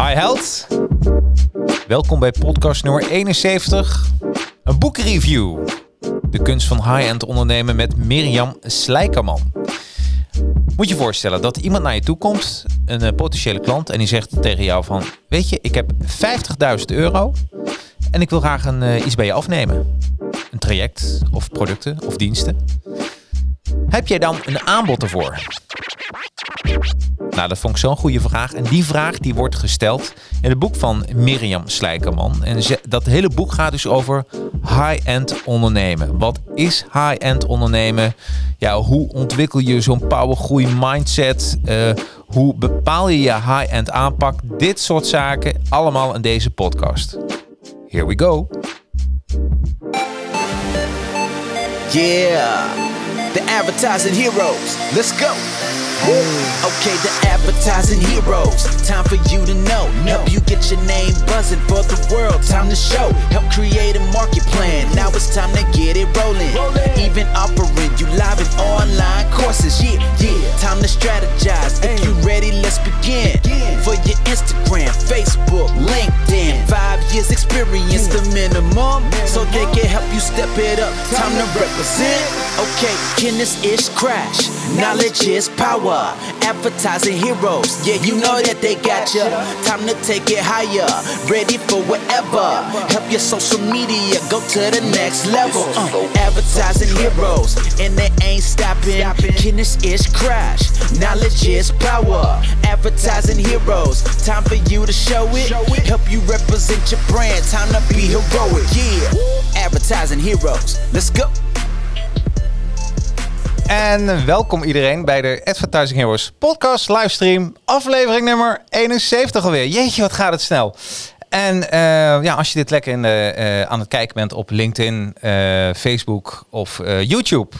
Hi Held. Welkom bij podcast nummer 71. Een boekreview. De kunst van high-end ondernemen met Mirjam Slijkerman. Moet je voorstellen dat iemand naar je toe komt, een eh, potentiële klant, en die zegt tegen jou van... Weet je, ik heb 50.000 euro en ik wil graag een, eh, iets bij je afnemen. Een traject of producten of diensten. Heb jij dan een aanbod ervoor? Nou, dat vond ik zo'n goede vraag. En die vraag die wordt gesteld in het boek van Mirjam Slijkerman. En dat hele boek gaat dus over high-end ondernemen. Wat is high-end ondernemen? Ja, hoe ontwikkel je zo'n powergroei mindset? Eh, hoe bepaal je je high-end aanpak? Dit soort zaken allemaal in deze podcast. Here we go. Yeah, the advertising heroes. Let's go. Okay, the advertising heroes. Time for you to know. Get your name buzzing for the world. Time to show. Help create a market plan. Now it's time to get it rolling. Even offering you live and online courses. Yeah, yeah. Time to strategize. If you ready, let's begin. For your Instagram, Facebook, LinkedIn. Five years experience, the minimum. So they can help you step it up. Time to represent. Okay, can this is crash. Knowledge is power. Advertising heroes. Yeah, you know that they got you. Time to take it higher. Ready for whatever. Help your social media go to the next level. Uh, advertising heroes. And they ain't stopping. Guinness is crash. Knowledge is power. Advertising heroes. Time for you to show it. Help you represent your brand. Time to be heroic. Yeah. Advertising heroes. Let's go. En welkom iedereen bij de Advertising Heroes podcast livestream, aflevering nummer 71 alweer. Jeetje, wat gaat het snel. En eh, ja, als je dit lekker in de, eh, aan het kijken bent op LinkedIn, eh, Facebook of YouTube,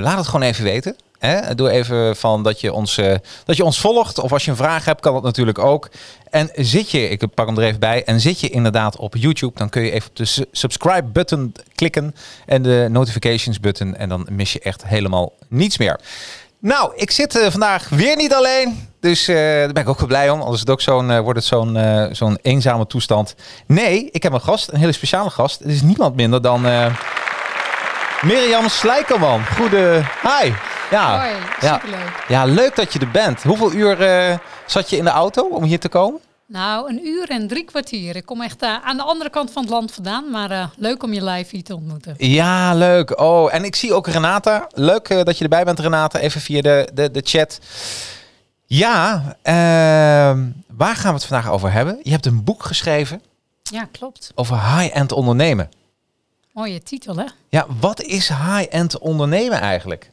laat het gewoon even weten. Hè? Doe even van dat je, ons, eh, dat je ons volgt. Of als je een vraag hebt, kan dat natuurlijk ook. En zit je, ik pak hem er even bij, en zit je inderdaad op YouTube, dan kun je even op de su- subscribe button klikken en de notifications button. En dan mis je echt helemaal niets meer. Nou, ik zit eh, vandaag weer niet alleen. Dus eh, daar ben ik ook blij om. Anders ook zo'n, wordt het zo'n, zo'n eenzame toestand. Nee, ik heb een gast, een hele speciale gast. Het is niemand minder dan Mirjam Slijkerman. Goede, hi. Ja, ja. superleuk. ja, leuk dat je er bent. Hoeveel uur eh, zat je in de auto om hier te komen? Nou, een uur en drie kwartier. Ik kom echt eh, aan de andere kant van het land vandaan, maar eh, leuk om je live hier te ontmoeten. Ja, leuk. Oh, en ik zie ook Renata. Leuk dat je erbij bent, Renata. Even via de, de, de chat. Ja, ehm, waar gaan we het vandaag over hebben? Je hebt een boek geschreven Ja, klopt. over high-end ondernemen. Mooie titel, hè? Ja, wat is high-end ondernemen eigenlijk?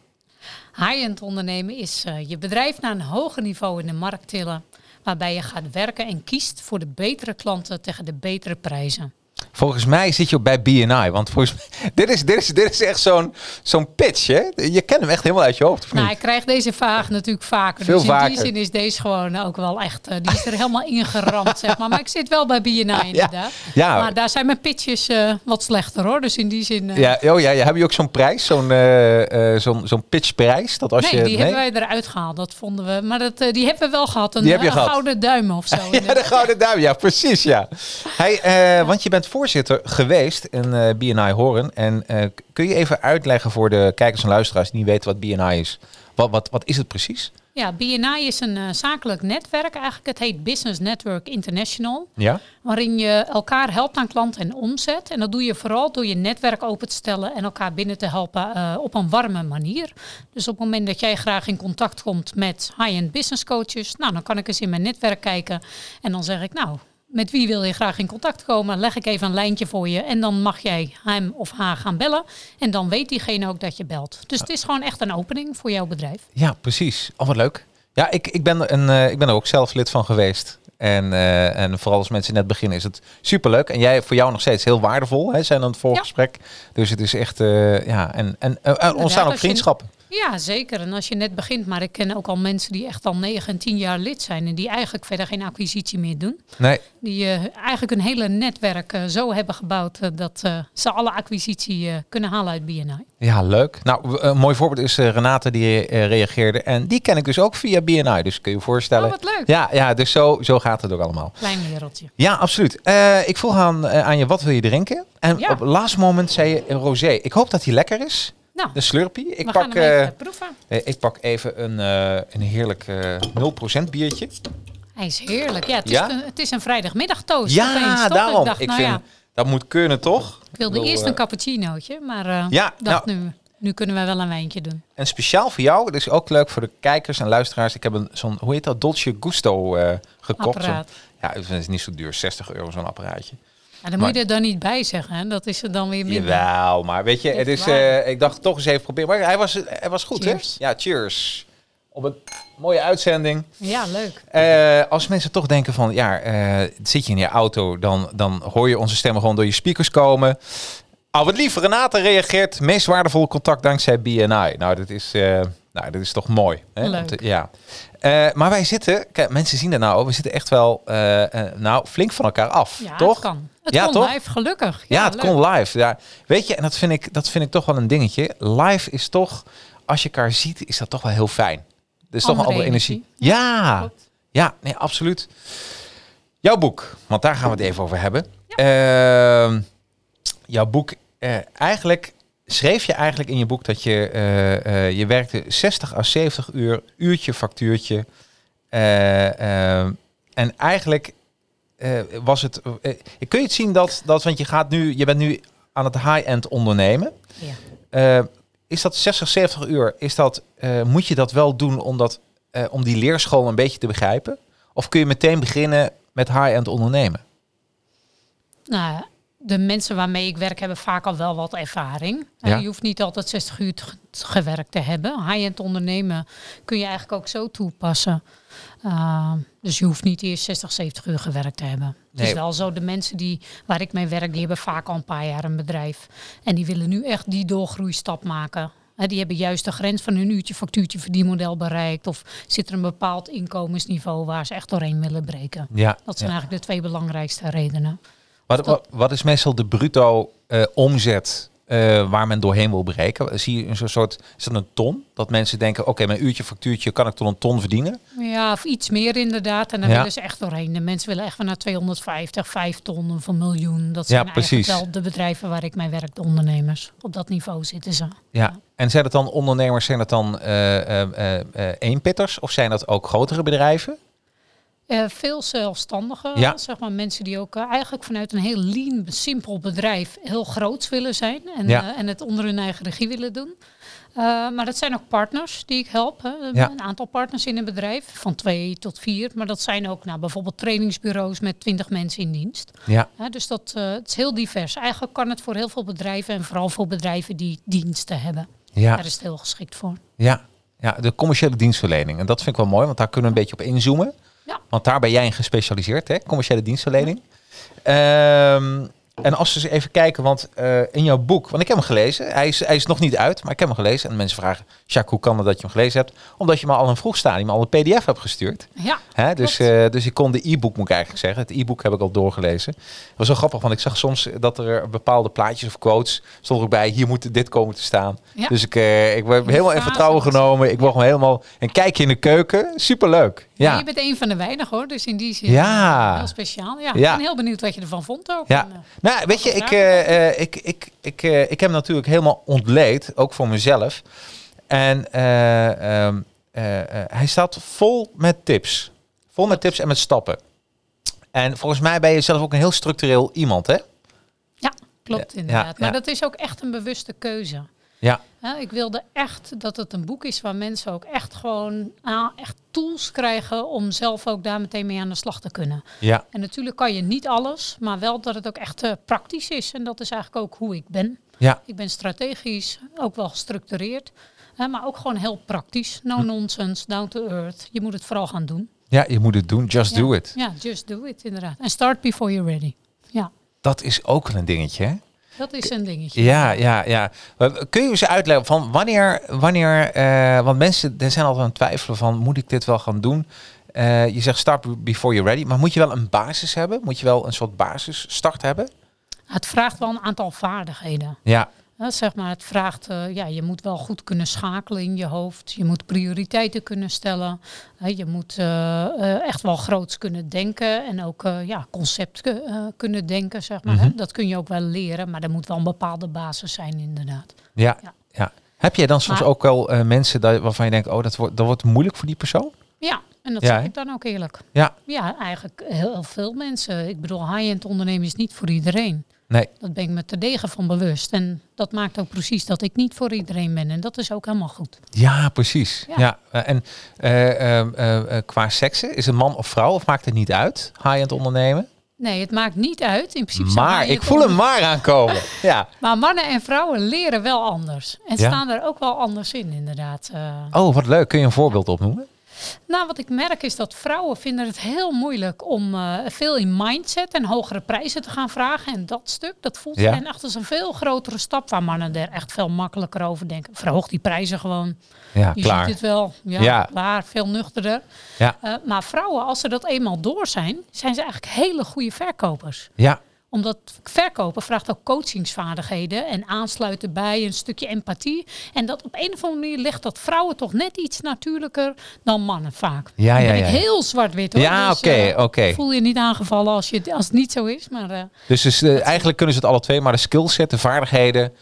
High-end ondernemen is eh, je bedrijf naar een hoger niveau in de markt tillen, waarbij je gaat werken en kiest voor de betere klanten tegen de betere prijzen. Volgens mij zit je ook bij BNI. Want volgens mij, dit is, dit is, dit is echt zo'n zo'n pitch, hè? Je kent hem echt helemaal uit je hoofd, of niet? Nou, ik krijg deze vraag natuurlijk vaker. Veel dus in vaker. die zin is deze gewoon ook wel echt, eh, die is er helemaal ingeramd, zeg maar. Maar ik zit wel bij BNI inderdaad. Ja. Maar daar zijn mijn pitches eh, wat slechter hoor. Dus in die zin... eh, Ja, oh ja, ja, heb je ook zo'n prijs, zo'n eh, zo'n zo'n pitchprijs? Dat als nee, je, die hebben wij eruit gehaald. Dat vonden we. Maar dat, die hebben we wel gehad. Een, Die heb je een gehad. gouden duim of zo. Ja, de Gouden Duim. Ja, precies, ja. Hey, want je bent voorzitter geweest in eh, BNI Horen. En eh, kun je even uitleggen voor de kijkers en luisteraars die niet weten wat BNI is? Wat, wat, wat is het precies? Ja, BNI is een eh, zakelijk netwerk eigenlijk. Het heet Business Network International. Ja? Waarin je elkaar helpt aan klant en omzet. En dat doe je vooral door je netwerk open te stellen en elkaar binnen te helpen op een warme manier. Dus op het moment dat jij graag in contact komt met high-end business coaches, nou dan kan ik eens in mijn netwerk kijken. En dan zeg ik, nou, met wie wil je graag in contact komen? Leg ik even een lijntje voor je. En dan mag jij hem of haar gaan bellen. En dan weet diegene ook dat je belt. Dus het is gewoon echt een opening voor jouw bedrijf. Ja, precies. Oh, wat leuk. Ja, ik, ik, ben, een, eh, ik ben er ook zelf lid van geweest. En, eh, en vooral als mensen net beginnen is het superleuk. En jij, voor jou nog steeds heel waardevol, hè, zijn aan het voorgesprek. Dus het is echt, eh, ja, en, en er ontstaan ook vriendschappen. Ja, zeker. En als je net begint, maar ik ken ook al mensen die echt al 9 en 10 jaar lid zijn en die eigenlijk verder geen acquisitie meer doen. Nee, Die eh, eigenlijk hun hele netwerk eh, zo hebben gebouwd eh, dat ze alle acquisitie kunnen halen uit BNI. ja, leuk. Nou, een mooi voorbeeld is Renate die reageerde. En die ken ik dus ook via BNI. Dus kun je je voorstellen. Oh, wat leuk. Ja, ja dus zo, zo gaat het ook allemaal. Klein wereldje. Ja, absoluut. Ik vroeg aan, aan je, wat wil je drinken? En Ja. op het laatste moment zei je een rosé. Ik hoop dat die lekker is. Nou, De Slurpee. Ik pak, eh, proeven. eh, ik pak even een, eh, een heerlijk eh 0% biertje. Hij is heerlijk. Ja, het, Ja? Is, een, het is een vrijdagmiddagtoast. Ja, daarom. Ik dacht, ik nou vind, ja, dat moet kunnen, toch? ik wilde eerst een cappuccinootje, maar Ja, dacht nou- nu, nu kunnen we wel een wijntje doen. En speciaal voor jou, dat is ook leuk voor de kijkers en luisteraars. Ik heb een zo'n, hoe heet dat, Dolce Gusto gekocht. Apparaat. Ja, het is niet zo duur, 60 euro zo'n apparaatje. Ja, dan moet je er dan niet bij zeggen. Hè? Dat is er dan weer minder. Jawel, maar weet je, het is, eh, ik dacht toch eens even proberen. Maar hij was, hij was goed, Cheers. hè? Ja, cheers. Op een mooie uitzending. Ja, leuk. Eh, als mensen toch denken van, ja, eh, zit je in je auto, dan, dan hoor je onze stemmen gewoon door je speakers komen. Al wat lief, Renate reageert. Meest waardevolle contact dankzij BNI. Nou, dat is, nou, dat is toch mooi. Hè? Leuk. Te- ja. Eh, maar wij zitten, kijk, mensen zien dat nou, we zitten echt wel, eh, eh, nou, flink van elkaar af, Ja, toch? het kan. Het Ja, kon toch? live, gelukkig. Ja, het leuk. kon live. Ja. Weet je, en dat vind, ik, dat vind ik toch wel een dingetje. Live is toch, als je elkaar ziet, is dat toch wel heel fijn. Er is toch een Andere energie. energie. Ja, Klopt. ja, nee, absoluut. Jouw boek, want daar gaan we het even over hebben. Ehm, jouw boek, eigenlijk schreef je eigenlijk in je boek dat je, eh, eh, je werkte 60 à 70 uur, uurtje, factuurtje. Eh, ehm, en eigenlijk was het, kun je het zien dat, dat, want je gaat nu, je bent nu aan het high-end ondernemen. Ja. Is dat 60, 70 uur? Is dat, moet je dat wel doen omdat, om die leerschool een beetje te begrijpen? Of kun je meteen beginnen met high-end ondernemen? Nou, de mensen waarmee ik werk hebben vaak al wel wat ervaring. Eh, Ja. Je hoeft niet altijd 60 uur gewerkt te hebben. High-end ondernemen kun je eigenlijk ook zo toepassen. Uh, dus je hoeft niet eerst 60, 70 uur gewerkt te hebben. Het Nee. is wel zo, de mensen die, waar ik mee werk, die hebben vaak al een paar jaar een bedrijf. En die willen nu echt die doorgroeistap maken. Hè, die hebben juist de grens van hun uurtje factuurtje verdienmodel bereikt. Of zit er een bepaald inkomensniveau waar ze echt doorheen willen breken. Ja. Dat zijn ja. eigenlijk de twee belangrijkste redenen. Wat, wat, wat is meestal de bruto eh, omzet eh, waar men doorheen wil breken? Zie je een soort- soort, is dat een ton? Dat mensen denken, oké, mijn uurtje factuurtje kan ik tot een ton verdienen? Ja, of iets meer inderdaad. En dan Ja. willen ze echt doorheen. De mensen willen echt van naar 250, 5 ton of een miljoen. Dat Ja, zijn eigenlijk precies. wel de bedrijven waar ik mee werk, de ondernemers. Op dat niveau zitten ze. Ja. En zijn het dan ondernemers, zijn het dan eh eenpitters of zijn dat ook grotere bedrijven? Eh, veel zelfstandigen, Ja. zeg maar mensen die ook eh, eigenlijk vanuit een heel lean, simpel bedrijf heel groots willen zijn en, Ja. eh, en het onder hun eigen regie willen doen. Maar dat zijn ook partners die ik help. Hè. Ja. Een aantal partners in een bedrijf, van twee tot vier. Maar dat zijn ook nou, bijvoorbeeld trainingsbureaus met twintig mensen in dienst. Ja. Dus dat het is heel divers. Eigenlijk kan het voor heel veel bedrijven en vooral voor bedrijven die diensten hebben. Ja. Daar is het heel geschikt voor. Ja. ja, de commerciële dienstverlening. En dat vind ik wel mooi, want daar kunnen we een beetje op inzoomen. Ja. Want daar ben jij in gespecialiseerd, hè? commerciële dienstverlening. Ehm, en als we eens even kijken, want eh, in jouw boek, want ik heb hem gelezen, hij is, hij is nog niet uit, maar ik heb hem gelezen. En mensen vragen, Jacques, hoe kan het dat je hem gelezen hebt? Omdat je me al een vroeg stadium al een pdf hebt gestuurd. Ja, Hè? Dus, eh, dus ik kon de e-book, moet ik eigenlijk zeggen. Het e-book heb ik al doorgelezen. Het was zo grappig, want ik zag soms dat er bepaalde plaatjes of quotes stond er ook bij. Hier moet dit komen te staan. Ja. Dus ik, eh, ik word Die helemaal in vertrouwen genomen. Ik word gewoon helemaal een kijkje in de keuken. Superleuk. Ja. Je bent een van de weinigen hoor, dus in die zin Ja. eh, heel speciaal. Ja, Ja. Ik ben heel benieuwd wat je ervan vond ook. Ja. En, eh, Nou, weet je, ik, eh, ik, ik, ik, eh, ik heb natuurlijk helemaal ontleed, ook voor mezelf. En eh, ehm, eh, eh, hij staat vol met tips. Vol met tips en met stappen. En volgens mij ben je zelf ook een heel structureel iemand, hè? ja, klopt inderdaad. Maar dat is ook echt een bewuste keuze. Ja. Ik wilde echt dat het een boek is waar mensen ook echt gewoon ah, echt tools krijgen om zelf ook daar meteen mee aan de slag te kunnen. Ja. En natuurlijk kan je niet alles, maar wel dat het ook echt eh, praktisch is. En dat is eigenlijk ook hoe ik ben. Ja. Ik ben strategisch, ook wel gestructureerd, hè, maar ook gewoon heel praktisch. No nonsense, down to earth. Je moet het vooral gaan doen. Ja, je moet het doen. Just do it. Ja, just do it inderdaad. En start before you're ready. Ja, Dat is ook wel een dingetje, hè? Dat is een dingetje. Ja, ja, ja. Kun je eens uitleggen van wanneer, wanneer eh, want mensen er zijn altijd aan het twijfelen van, moet ik dit wel gaan doen? Eh, je zegt start before you're ready, maar moet je wel een basis hebben? Moet je wel een soort basisstart hebben? Het vraagt wel een aantal vaardigheden. Ja, Zeg maar, het vraagt, eh, ja, je moet wel goed kunnen schakelen in je hoofd. Je moet prioriteiten kunnen stellen. Je moet eh, eh, echt wel groots kunnen denken en ook ja, concept ku- kunnen denken, zeg maar. Mhm. Dat kun je ook wel leren, maar er moet wel een bepaalde basis zijn, inderdaad. ja, ja. Ja. Heb jij dan soms Maar- ook wel mensen dat, waarvan je denkt, oh, dat wordt, dat wordt moeilijk voor die persoon? Ja, en dat Ja, zeg ik dan ook eerlijk. Ja, Ja, eigenlijk heel veel mensen. Ik bedoel, high-end ondernemen is niet voor iedereen. Nee. Dat ben ik me terdege van bewust. En dat maakt ook precies dat ik niet voor iedereen ben. En dat is ook helemaal goed. Ja, precies. Ja. Ja. eh, en eh, ehm, eh, qua seksen, is het man of vrouw of maakt het niet uit? High-end ondernemen? Nee, het maakt niet uit. In principe Maar ik voel hem maar aankomen. Ja. Maar mannen en vrouwen leren wel anders. En Ja? staan er ook wel anders in, inderdaad. Oh, wat leuk. Kun je een voorbeeld opnoemen? Nou, wat ik merk is dat vrouwen vinden het heel moeilijk om eh, veel in mindset en hogere prijzen te gaan vragen. En dat stuk, dat voelt Ja. hen echt als een veel grotere stap waar mannen er echt veel makkelijker over denken. Verhoog die prijzen gewoon. Ja, Je klaar. ziet het wel. Ja, Ja. klaar. Veel nuchterder. Ja, Eh, maar vrouwen, als ze dat eenmaal door zijn, zijn ze eigenlijk hele goede verkopers. ja, Omdat verkopen vraagt ook coachingsvaardigheden en aansluiten bij een stukje empathie. En dat op een of andere manier legt dat vrouwen toch net iets natuurlijker dan mannen vaak. Ja, ja, ja. ik heel zwart-wit hoor. Ja, Dus, oké, eh, oké. Voel je niet aangevallen als, je, als het niet zo is. Maar eh, Dus, dus eh, eigenlijk kunnen ze het alle twee, maar de skillset, de vaardigheden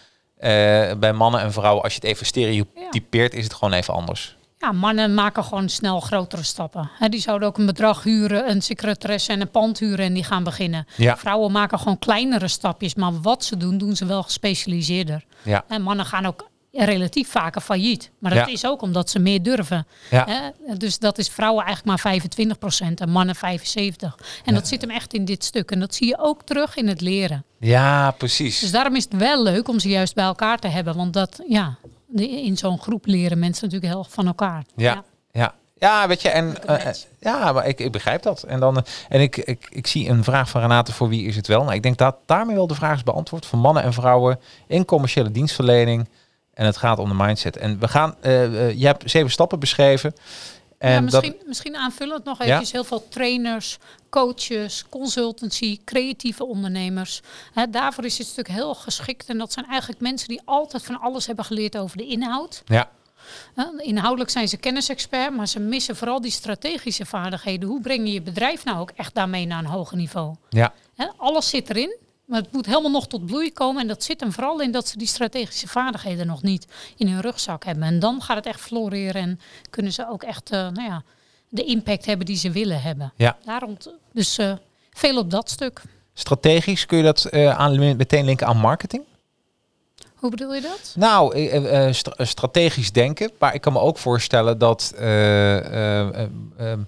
bij mannen en vrouwen, als je het even stereotypeert, is het gewoon even anders. Ja, mannen maken gewoon snel grotere stappen. Die zouden ook een bedrag huren, een secretaresse en een pand huren en die gaan beginnen. Ja. Vrouwen maken gewoon kleinere stapjes, maar wat ze doen, doen ze wel gespecialiseerder. Ja, En mannen gaan ook relatief vaker failliet. Maar dat Ja. is ook omdat ze meer durven. ja? Dus dat is vrouwen eigenlijk maar 25% en mannen 75%. En dat zit hem echt in dit stuk. En dat zie je ook terug in het leren. ja precies. Dus daarom is het wel leuk om ze juist bij elkaar te hebben. Want dat, ja, in zo'n groep leren mensen natuurlijk heel erg van elkaar. Ja, ja. Ja, weet je, en eh, match. ja, maar ik, ik begrijp dat. En, dan, eh, en ik, ik, ik zie een vraag van Renate, voor wie is het wel? Nou, ik denk dat daarmee wel de vraag is beantwoord. Voor mannen en vrouwen in commerciële dienstverlening. En het gaat om de mindset. En we gaan, eh eh, je hebt zeven stappen beschreven. En ja, misschien, dat, misschien aanvullend nog Ja. eventjes heel veel trainers, coaches, consultancy, creatieve ondernemers. Hè, daarvoor is dit stuk heel geschikt. En dat zijn eigenlijk mensen die altijd van alles hebben geleerd over de inhoud. ja, Inhoudelijk zijn ze kennisexpert, maar ze missen vooral die strategische vaardigheden. Hoe breng je je bedrijf nou ook echt daarmee naar een hoger niveau? ja, alles zit erin, maar het moet helemaal nog tot bloei komen. En dat zit hem vooral in dat ze die strategische vaardigheden nog niet in hun rugzak hebben. En dan gaat het echt floreren en kunnen ze ook echt eh, nou ja, de impact hebben die ze willen hebben. ja. Daarom, dus eh, veel op dat stuk. Strategisch kun je dat eh, aan, meteen linken aan marketing? Hoe bedoel je dat? Nou, stra- strategisch denken. Maar ik kan me ook voorstellen dat eh, eh, eh, ehm,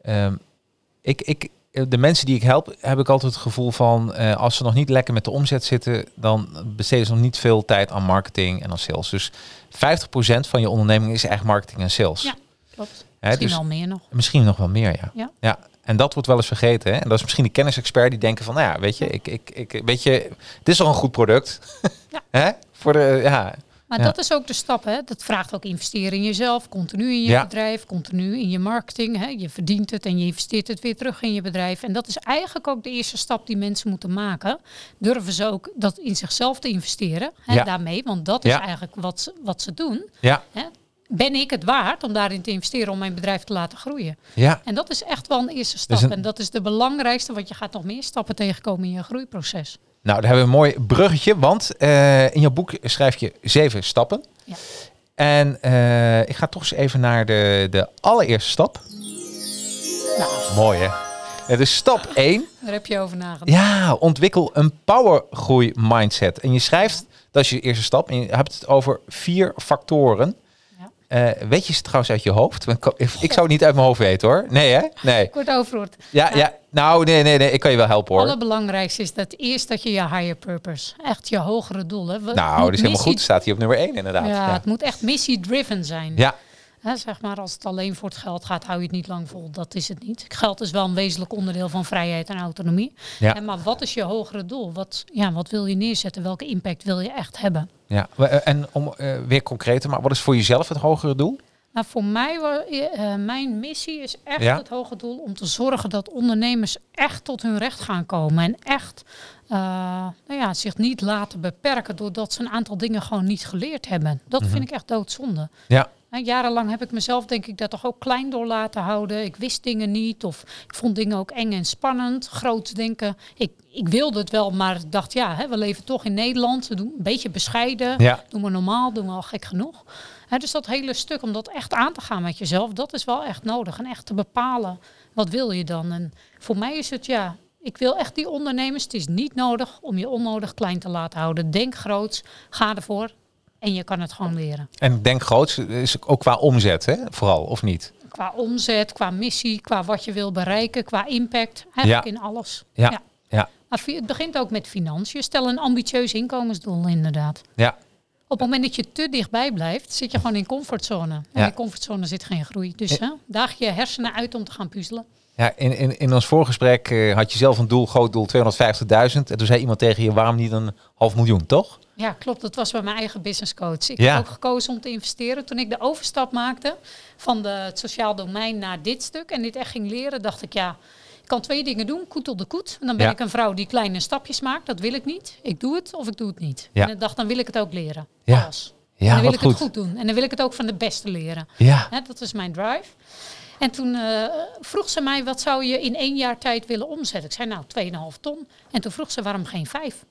ehm, ik, ik, de mensen die ik help, heb ik altijd het gevoel van eh, als ze nog niet lekker met de omzet zitten, dan besteden ze nog niet veel tijd aan marketing en aan sales. Dus 50% van je onderneming is echt marketing en sales. Ja. Klopt. Hè, Misschien dus al meer nog. misschien nog wel meer, ja. Ja. ja. En dat wordt wel eens vergeten. Hè? En dat is misschien de kennisexpert die denken van, nou ja, weet je, ik, ik, ik, weet je, het is toch een goed product. Ja. Hè? Voor de, ja, Maar Ja. dat is ook de stap. Hè? Dat vraagt ook investeren in jezelf, continu in je Ja. bedrijf, continu in je marketing. Hè? Je verdient het en je investeert het weer terug in je bedrijf. En dat is eigenlijk ook de eerste stap die mensen moeten maken. Durven ze ook dat in zichzelf te investeren hè, Ja. daarmee? Want dat is eigenlijk wat ze, wat ze doen. ja, Hè? Ben ik het waard om daarin te investeren om mijn bedrijf te laten groeien? ja. En dat is echt wel een eerste stap. Dus een- En dat is de belangrijkste, want je gaat nog meer stappen tegenkomen in je groeiproces. Nou, daar hebben we een mooi bruggetje, want eh, in jouw boek schrijf je zeven stappen. Ja. En eh, ik ga toch eens even naar de, de allereerste stap. Nou, Mooi hè? Dus stap 1. daar heb je over nagedacht. Ja, ontwikkel een powergroei mindset. En je schrijft, dat is je eerste stap, en je hebt het over vier factoren. Eh, weet je ze trouwens uit je hoofd? Ik, zou het niet uit mijn hoofd weten hoor. Nee hè? Nee. Kort overwoord. Ja, ja. Nou, nee, nee, nee. Ik kan je wel helpen hoor. allerbelangrijkste is dat eerst dat je je higher purpose, echt je hogere doelen. We- Nou, dat is helemaal goed. Staat hier op nummer 1 inderdaad. Ja, Ja. het moet echt missie-driven zijn. Ja. Zeg maar, als het alleen voor het geld gaat, hou je het niet lang vol. Dat is het niet. Geld is wel een wezenlijk onderdeel van vrijheid en autonomie. Ja. En maar wat is je hogere doel? Wat, ja, wat wil je neerzetten? Welke impact wil je echt hebben? Ja, eh, en om eh, weer concreter, maar wat is voor jezelf het hogere doel? Nou, voor mij, eh, mijn missie is echt Ja. het hoge doel om te zorgen dat ondernemers echt tot hun recht gaan komen. En echt nou ja, zich niet laten beperken doordat ze een aantal dingen gewoon niet geleerd hebben. Dat Mhm. vind ik echt doodzonde. Ja, Jarenlang heb ik mezelf denk ik dat toch ook klein door laten houden. Ik wist dingen niet of ik vond dingen ook eng en spannend. Groots denken. Ik, ik wilde het wel, maar dacht ja, hè, we leven toch in Nederland. We doen een beetje bescheiden. Ja. Doen we normaal, doen we al gek genoeg. Hè, dus dat hele stuk om dat echt aan te gaan met jezelf, dat is wel echt nodig. En echt te bepalen, wat wil je dan? En voor mij is het ja, ik wil echt die ondernemers. Het is niet nodig om je onnodig klein te laten houden. Denk groots, ga ervoor en je kan het gewoon leren. en denk groots is ook qua omzet, hè? vooral, of niet? Qua omzet, qua missie, qua wat je wil bereiken, qua impact. Eigenlijk in alles. Ja, ja, Maar fi- het begint ook met financiën. Stel een ambitieus inkomensdoel inderdaad. ja. Op het moment dat je te dichtbij blijft, zit je gewoon in comfortzone. En Ja. in comfortzone zit geen groei. Dus hè, daag je hersenen uit om te gaan puzzelen. Ja, in, in, in ons voorgesprek eh, had je zelf een doel, groot doel, 250.000. En toen zei iemand tegen je, waarom niet een half miljoen, toch? Ja, klopt. Dat was bij mijn eigen business coach. Ik Ja. heb ook gekozen om te investeren. Toen ik de overstap maakte van de, het sociaal domein naar dit stuk en dit echt ging leren, dacht ik ja, ik kan twee dingen doen. Koet op de koet. En dan ben Ja. ik een vrouw die kleine stapjes maakt. Dat wil ik niet. Ik doe het of ik doe het niet. Ja. En ik dacht, dan wil ik het ook leren. Ja. Alles. Ja, en dan wil ik het goed. goed doen. En dan wil ik het ook van de beste leren. Ja, Hè, dat is mijn drive. En toen eh, vroeg ze mij, wat zou je in één jaar tijd willen omzetten? Ik zei, nou, 2,5 ton. En toen vroeg ze, waarom geen vijf?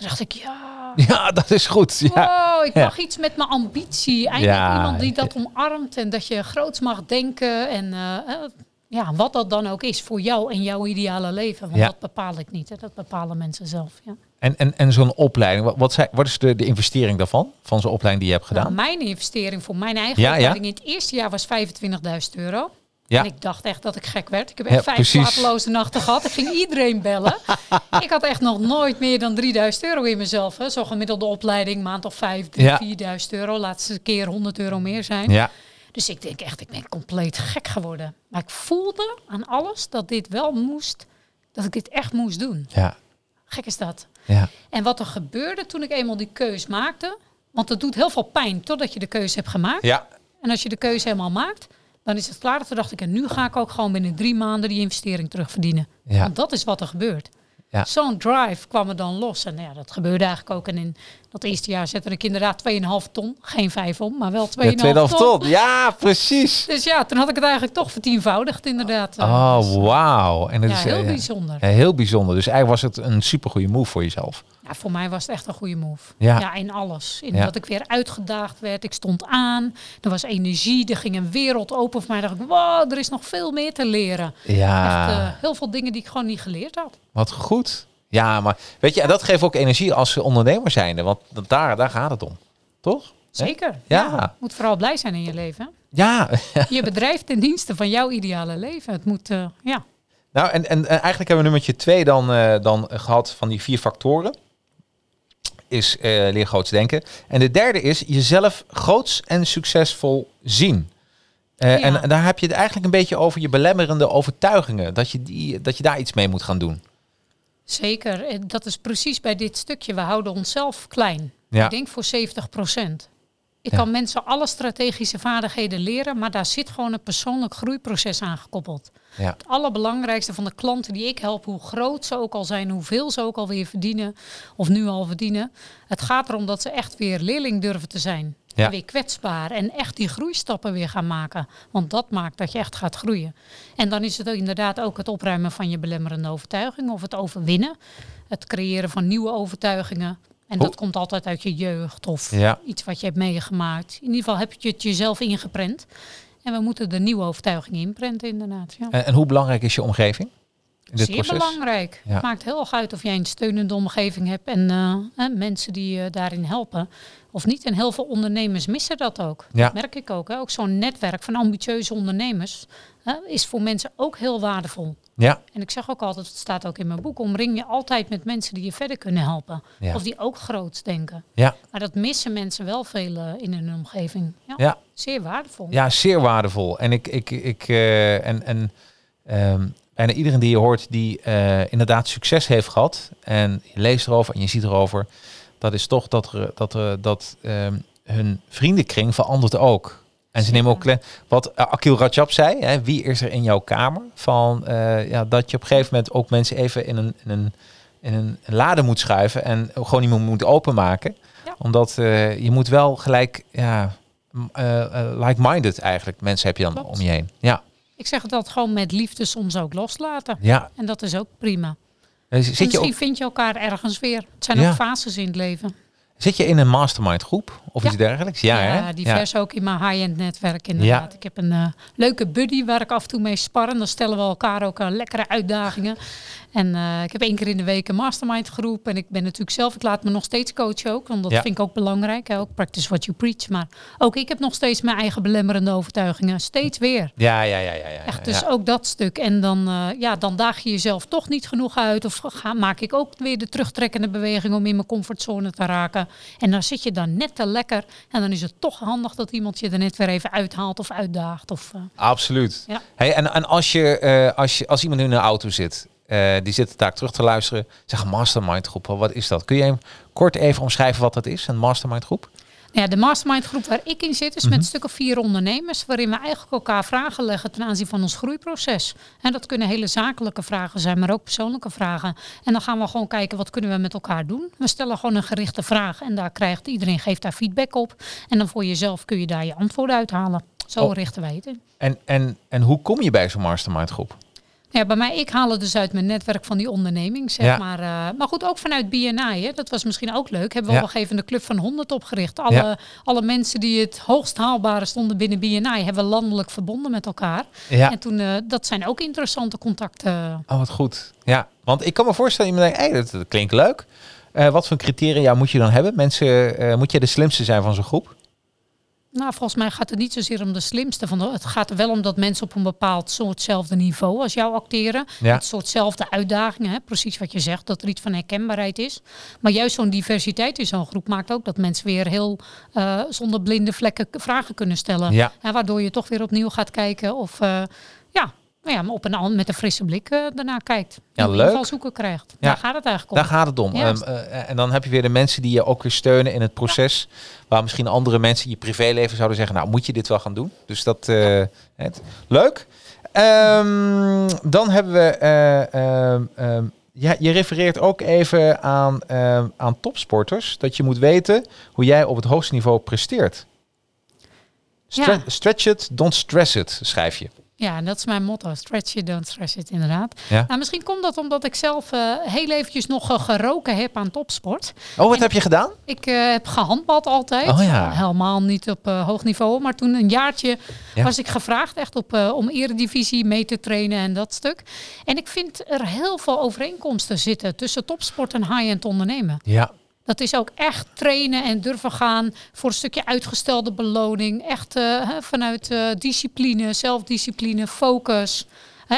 Toen dacht ik, ja, ja dat is goed. Ja. wow, ik Ja. mag iets met mijn ambitie. Eindelijk Ja. iemand die dat omarmt en dat je groots mag denken. En eh, eh, ja, wat dat dan ook is voor jou en jouw ideale leven. Want Ja. dat bepaal ik niet, hè. dat bepalen mensen zelf. Ja. En, en, en zo'n opleiding, wat, wat, zijn, wat is de, de investering daarvan? Van zo'n opleiding die je hebt gedaan? Nou, mijn investering voor mijn eigen ja. opleiding in het eerste jaar was 25.000 euro. Ja. En ik dacht echt dat ik gek werd. Ik heb Ja, echt vijf precies. slapeloze nachten gehad. Ik ging iedereen bellen. ik had echt nog nooit meer dan 3000 euro in mezelf. Hè. Zo'n gemiddelde opleiding, maand of vijf, drie, Ja. 4000 euro. Laatste keer 100 euro meer zijn. Ja, Dus ik denk echt, ik ben compleet gek geworden. Maar ik voelde aan alles dat dit wel moest, dat ik dit echt moest doen. ja, Gek is dat. ja. En wat er gebeurde toen ik eenmaal die keus maakte, want het doet heel veel pijn totdat je de keuze hebt gemaakt. Ja, En als je de keuze helemaal maakt, dan is het klaar. Toen dacht ik, en nu ga ik ook gewoon binnen drie maanden die investering terugverdienen. Ja. Want dat is wat er gebeurt. Ja. Zo'n drive kwam er dan los. En ja, dat gebeurde eigenlijk ook. En in dat eerste jaar zette ik inderdaad 2,5 ton. Geen 5 om, maar wel 2,5 ja ton. tot. Ja, precies. Dus ja, toen had ik het eigenlijk toch vertienvoudigd inderdaad. Dus, Oh, wauw. En het ja, is heel eh, bijzonder. heel bijzonder. Dus eigenlijk was het een supergoeie move voor jezelf. Ja, voor mij was het echt een goede move. Ja. Ja, in alles. In Ja. dat ik weer uitgedaagd werd. Ik stond aan. Er was energie. Er ging een wereld open voor mij. dacht ik, wow, er is nog veel meer te leren. Ja, Echt eh, heel veel dingen die ik gewoon niet geleerd had. wat goed. Ja, maar weet je, en dat geeft ook energie als ondernemer zijnde. Want daar, daar gaat het om. Toch? Zeker. Ja. Ja. Moet vooral blij zijn in je leven. Ja, Je bedrijf ten dienste van jouw ideale leven. Het moet, eh, ja. Nou, en, en, en eigenlijk hebben we nummertje twee dan, eh, dan gehad van die vier factoren. Is leer groots denken. En de derde is jezelf groots en succesvol zien. Eh, Ja. en, en daar heb je het eigenlijk een beetje over je belemmerende overtuigingen. Dat je, die, dat je daar iets mee moet gaan doen. Zeker. En Dat is precies bij dit stukje. We houden onszelf klein. Ja. Ik denk voor 70 procent. Ik Ja. kan mensen alle strategische vaardigheden leren, maar daar zit gewoon een persoonlijk groeiproces aan gekoppeld. Ja. Het allerbelangrijkste van de klanten die ik help, hoe groot ze ook al zijn, hoeveel ze ook alweer verdienen of nu al verdienen. Het gaat erom dat ze echt weer leerling durven te zijn. Ja. En weer kwetsbaar en echt die groeistappen weer gaan maken. Want dat maakt dat je echt gaat groeien. En dan is het inderdaad ook het opruimen van je belemmerende overtuigingen of het overwinnen. Het creëren van nieuwe overtuigingen. En dat komt altijd uit je jeugd of Ja. iets wat je hebt meegemaakt. In ieder geval heb je het jezelf ingeprent. En we moeten de nieuwe overtuigingen inprenten inderdaad. Ja. En, en hoe belangrijk is je omgeving in dit Zeer proces? belangrijk. Ja. Het maakt heel erg uit of jij een steunende omgeving hebt en eh, eh, mensen die je daarin helpen. Of niet. En heel veel ondernemers missen dat ook. Ja. Dat merk ik ook. Hè. Ook zo'n netwerk van ambitieuze ondernemers hè, is voor mensen ook heel waardevol. Ja, En ik zeg ook altijd, het staat ook in mijn boek, omring je altijd met mensen die je verder kunnen helpen. Ja. Of die ook groots denken. ja, Maar dat missen mensen wel veel eh, in hun omgeving. Ja, ja. Zeer waardevol. Ja, zeer waardevol. En ik, ik, ik eh, en, en ehm, bijna iedereen die je hoort die eh, inderdaad succes heeft gehad en je leest erover en je ziet erover, dat is toch dat, er, dat, er, dat ehm, hun vriendenkring verandert ook. En ze nemen ook wat uh, Akil Rajab zei, hè, wie is er in jouw kamer? Van eh, ja, dat je op een gegeven moment ook mensen even in een, in een, in een lade moet schuiven en gewoon meer moet openmaken. Ja. Omdat eh, je moet wel gelijk, ja, eh, eh, like-minded eigenlijk mensen heb je dan Klopt. om je heen. Ja, Ik zeg altijd gewoon met liefde soms ook loslaten. ja. En dat is ook prima. Eh, En Zit je, misschien vind je elkaar ergens weer. Het zijn Ja. ook fases in het leven. Zit je in een mastermind groep of Ja. iets dergelijks? Ja, hè? Ja. divers ook in mijn high-end netwerk inderdaad. Ik heb een eh, leuke buddy waar ik af en toe mee spar. En dan stellen we elkaar ook eh, lekkere uitdagingen. En eh, ik heb één keer in de week een mastermind groep. En ik ben natuurlijk zelf, ik laat me nog steeds coachen ook. Want dat Ja. vind ik ook belangrijk. Hè? Ook practice what you preach. Maar ook ik heb nog steeds mijn eigen belemmerende overtuigingen. Steeds weer. Ja, ja, ja, ja, ja. Echt, dus ja. ook dat stuk. En dan, eh, ja, dan daag je jezelf toch niet genoeg uit. Of ga, maak ik ook weer de terugtrekkende beweging om in mijn comfortzone te raken. En dan zit je dan net te lekker. En dan is het toch handig dat iemand je er net weer even uithaalt of uitdaagt. Of, eh, Absoluut. Ja. Hey, en en als, je, als, je, als iemand in een auto zit, eh, die zit daar terug te luisteren, zeg mastermind groep, wat is dat? Kun je hem kort even omschrijven wat dat is, een mastermind groep? ja, de mastermind groep waar ik in zit is Mhm. met een stuk of vier ondernemers. Waarin we eigenlijk elkaar vragen leggen ten aanzien van ons groeiproces. En dat kunnen hele zakelijke vragen zijn, maar ook persoonlijke vragen. En dan gaan we gewoon kijken wat kunnen we met elkaar doen. We stellen gewoon een gerichte vraag en daar krijgt iedereen geeft daar feedback op. En dan voor jezelf kun je daar je antwoorden uithalen. Zo Oh. richten wij het in. En, en, en hoe kom je bij zo'n mastermind groep? Ja, bij mij, ik haal het dus uit mijn netwerk van die onderneming, zeg Ja. maar. eh, maar goed, ook vanuit BNI, hè, dat was misschien ook leuk. Hebben we Ja. op een gegeven moment de Club van 100 opgericht. Alle, Ja. alle mensen die het hoogst haalbare stonden binnen BNI, hebben we landelijk verbonden met elkaar. Ja. En toen, eh, dat zijn ook interessante contacten. Oh, wat goed. Ja, want ik kan me voorstellen, iemand denkt, hey, dat, dat klinkt leuk. Eh, wat voor criteria moet je dan hebben? Mensen, moet je de slimste zijn van zo'n groep? Nou, volgens mij gaat het niet zozeer om de slimste. Van de, het gaat er wel om dat mensen op een bepaald soortzelfde niveau als jou acteren. Ja. Het soortzelfde uitdagingen, hè? precies wat je zegt, dat er iets van herkenbaarheid is. Maar juist zo'n diversiteit in zo'n groep maakt ook dat mensen weer heel eh, zonder blinde vlekken vragen kunnen stellen. Ja. En waardoor je toch weer opnieuw gaat kijken of eh, nou ja, maar op een, an- met een frisse blik eh, daarna kijkt. Ja, leuk. invalshoeken krijgt. Ja. Daar gaat het eigenlijk om. Daar gaat het om. Ja. Ehm, eh, en dan heb je weer de mensen die je ook weer steunen in het proces. Waar misschien andere mensen in je privéleven zouden zeggen, nou moet je dit wel gaan doen. Dus dat, het, leuk. Ehm, dan hebben we, eh, ehm, ja, je refereert ook even aan, aan topsporters. Dat je moet weten hoe jij op het hoogste niveau presteert. Stre-. Stretch it, don't stress it, schrijf je. Ja, en dat is mijn motto. Stretch it, don't stress it, inderdaad. Ja. Nou, misschien komt dat omdat ik zelf eh, heel eventjes nog eh, geroken heb aan topsport. Oh, wat En- heb je gedaan? Ik eh, heb gehandbald altijd. Oh ja. Helemaal niet op hoog niveau. Maar toen een jaartje Ja. was ik gevraagd echt op, om eredivisie mee te trainen en dat stuk. En ik vind er heel veel overeenkomsten zitten tussen topsport en high-end ondernemen. Ja. Dat is ook echt trainen en durven gaan voor een stukje uitgestelde beloning. Echt eh, vanuit eh, discipline, zelfdiscipline, focus.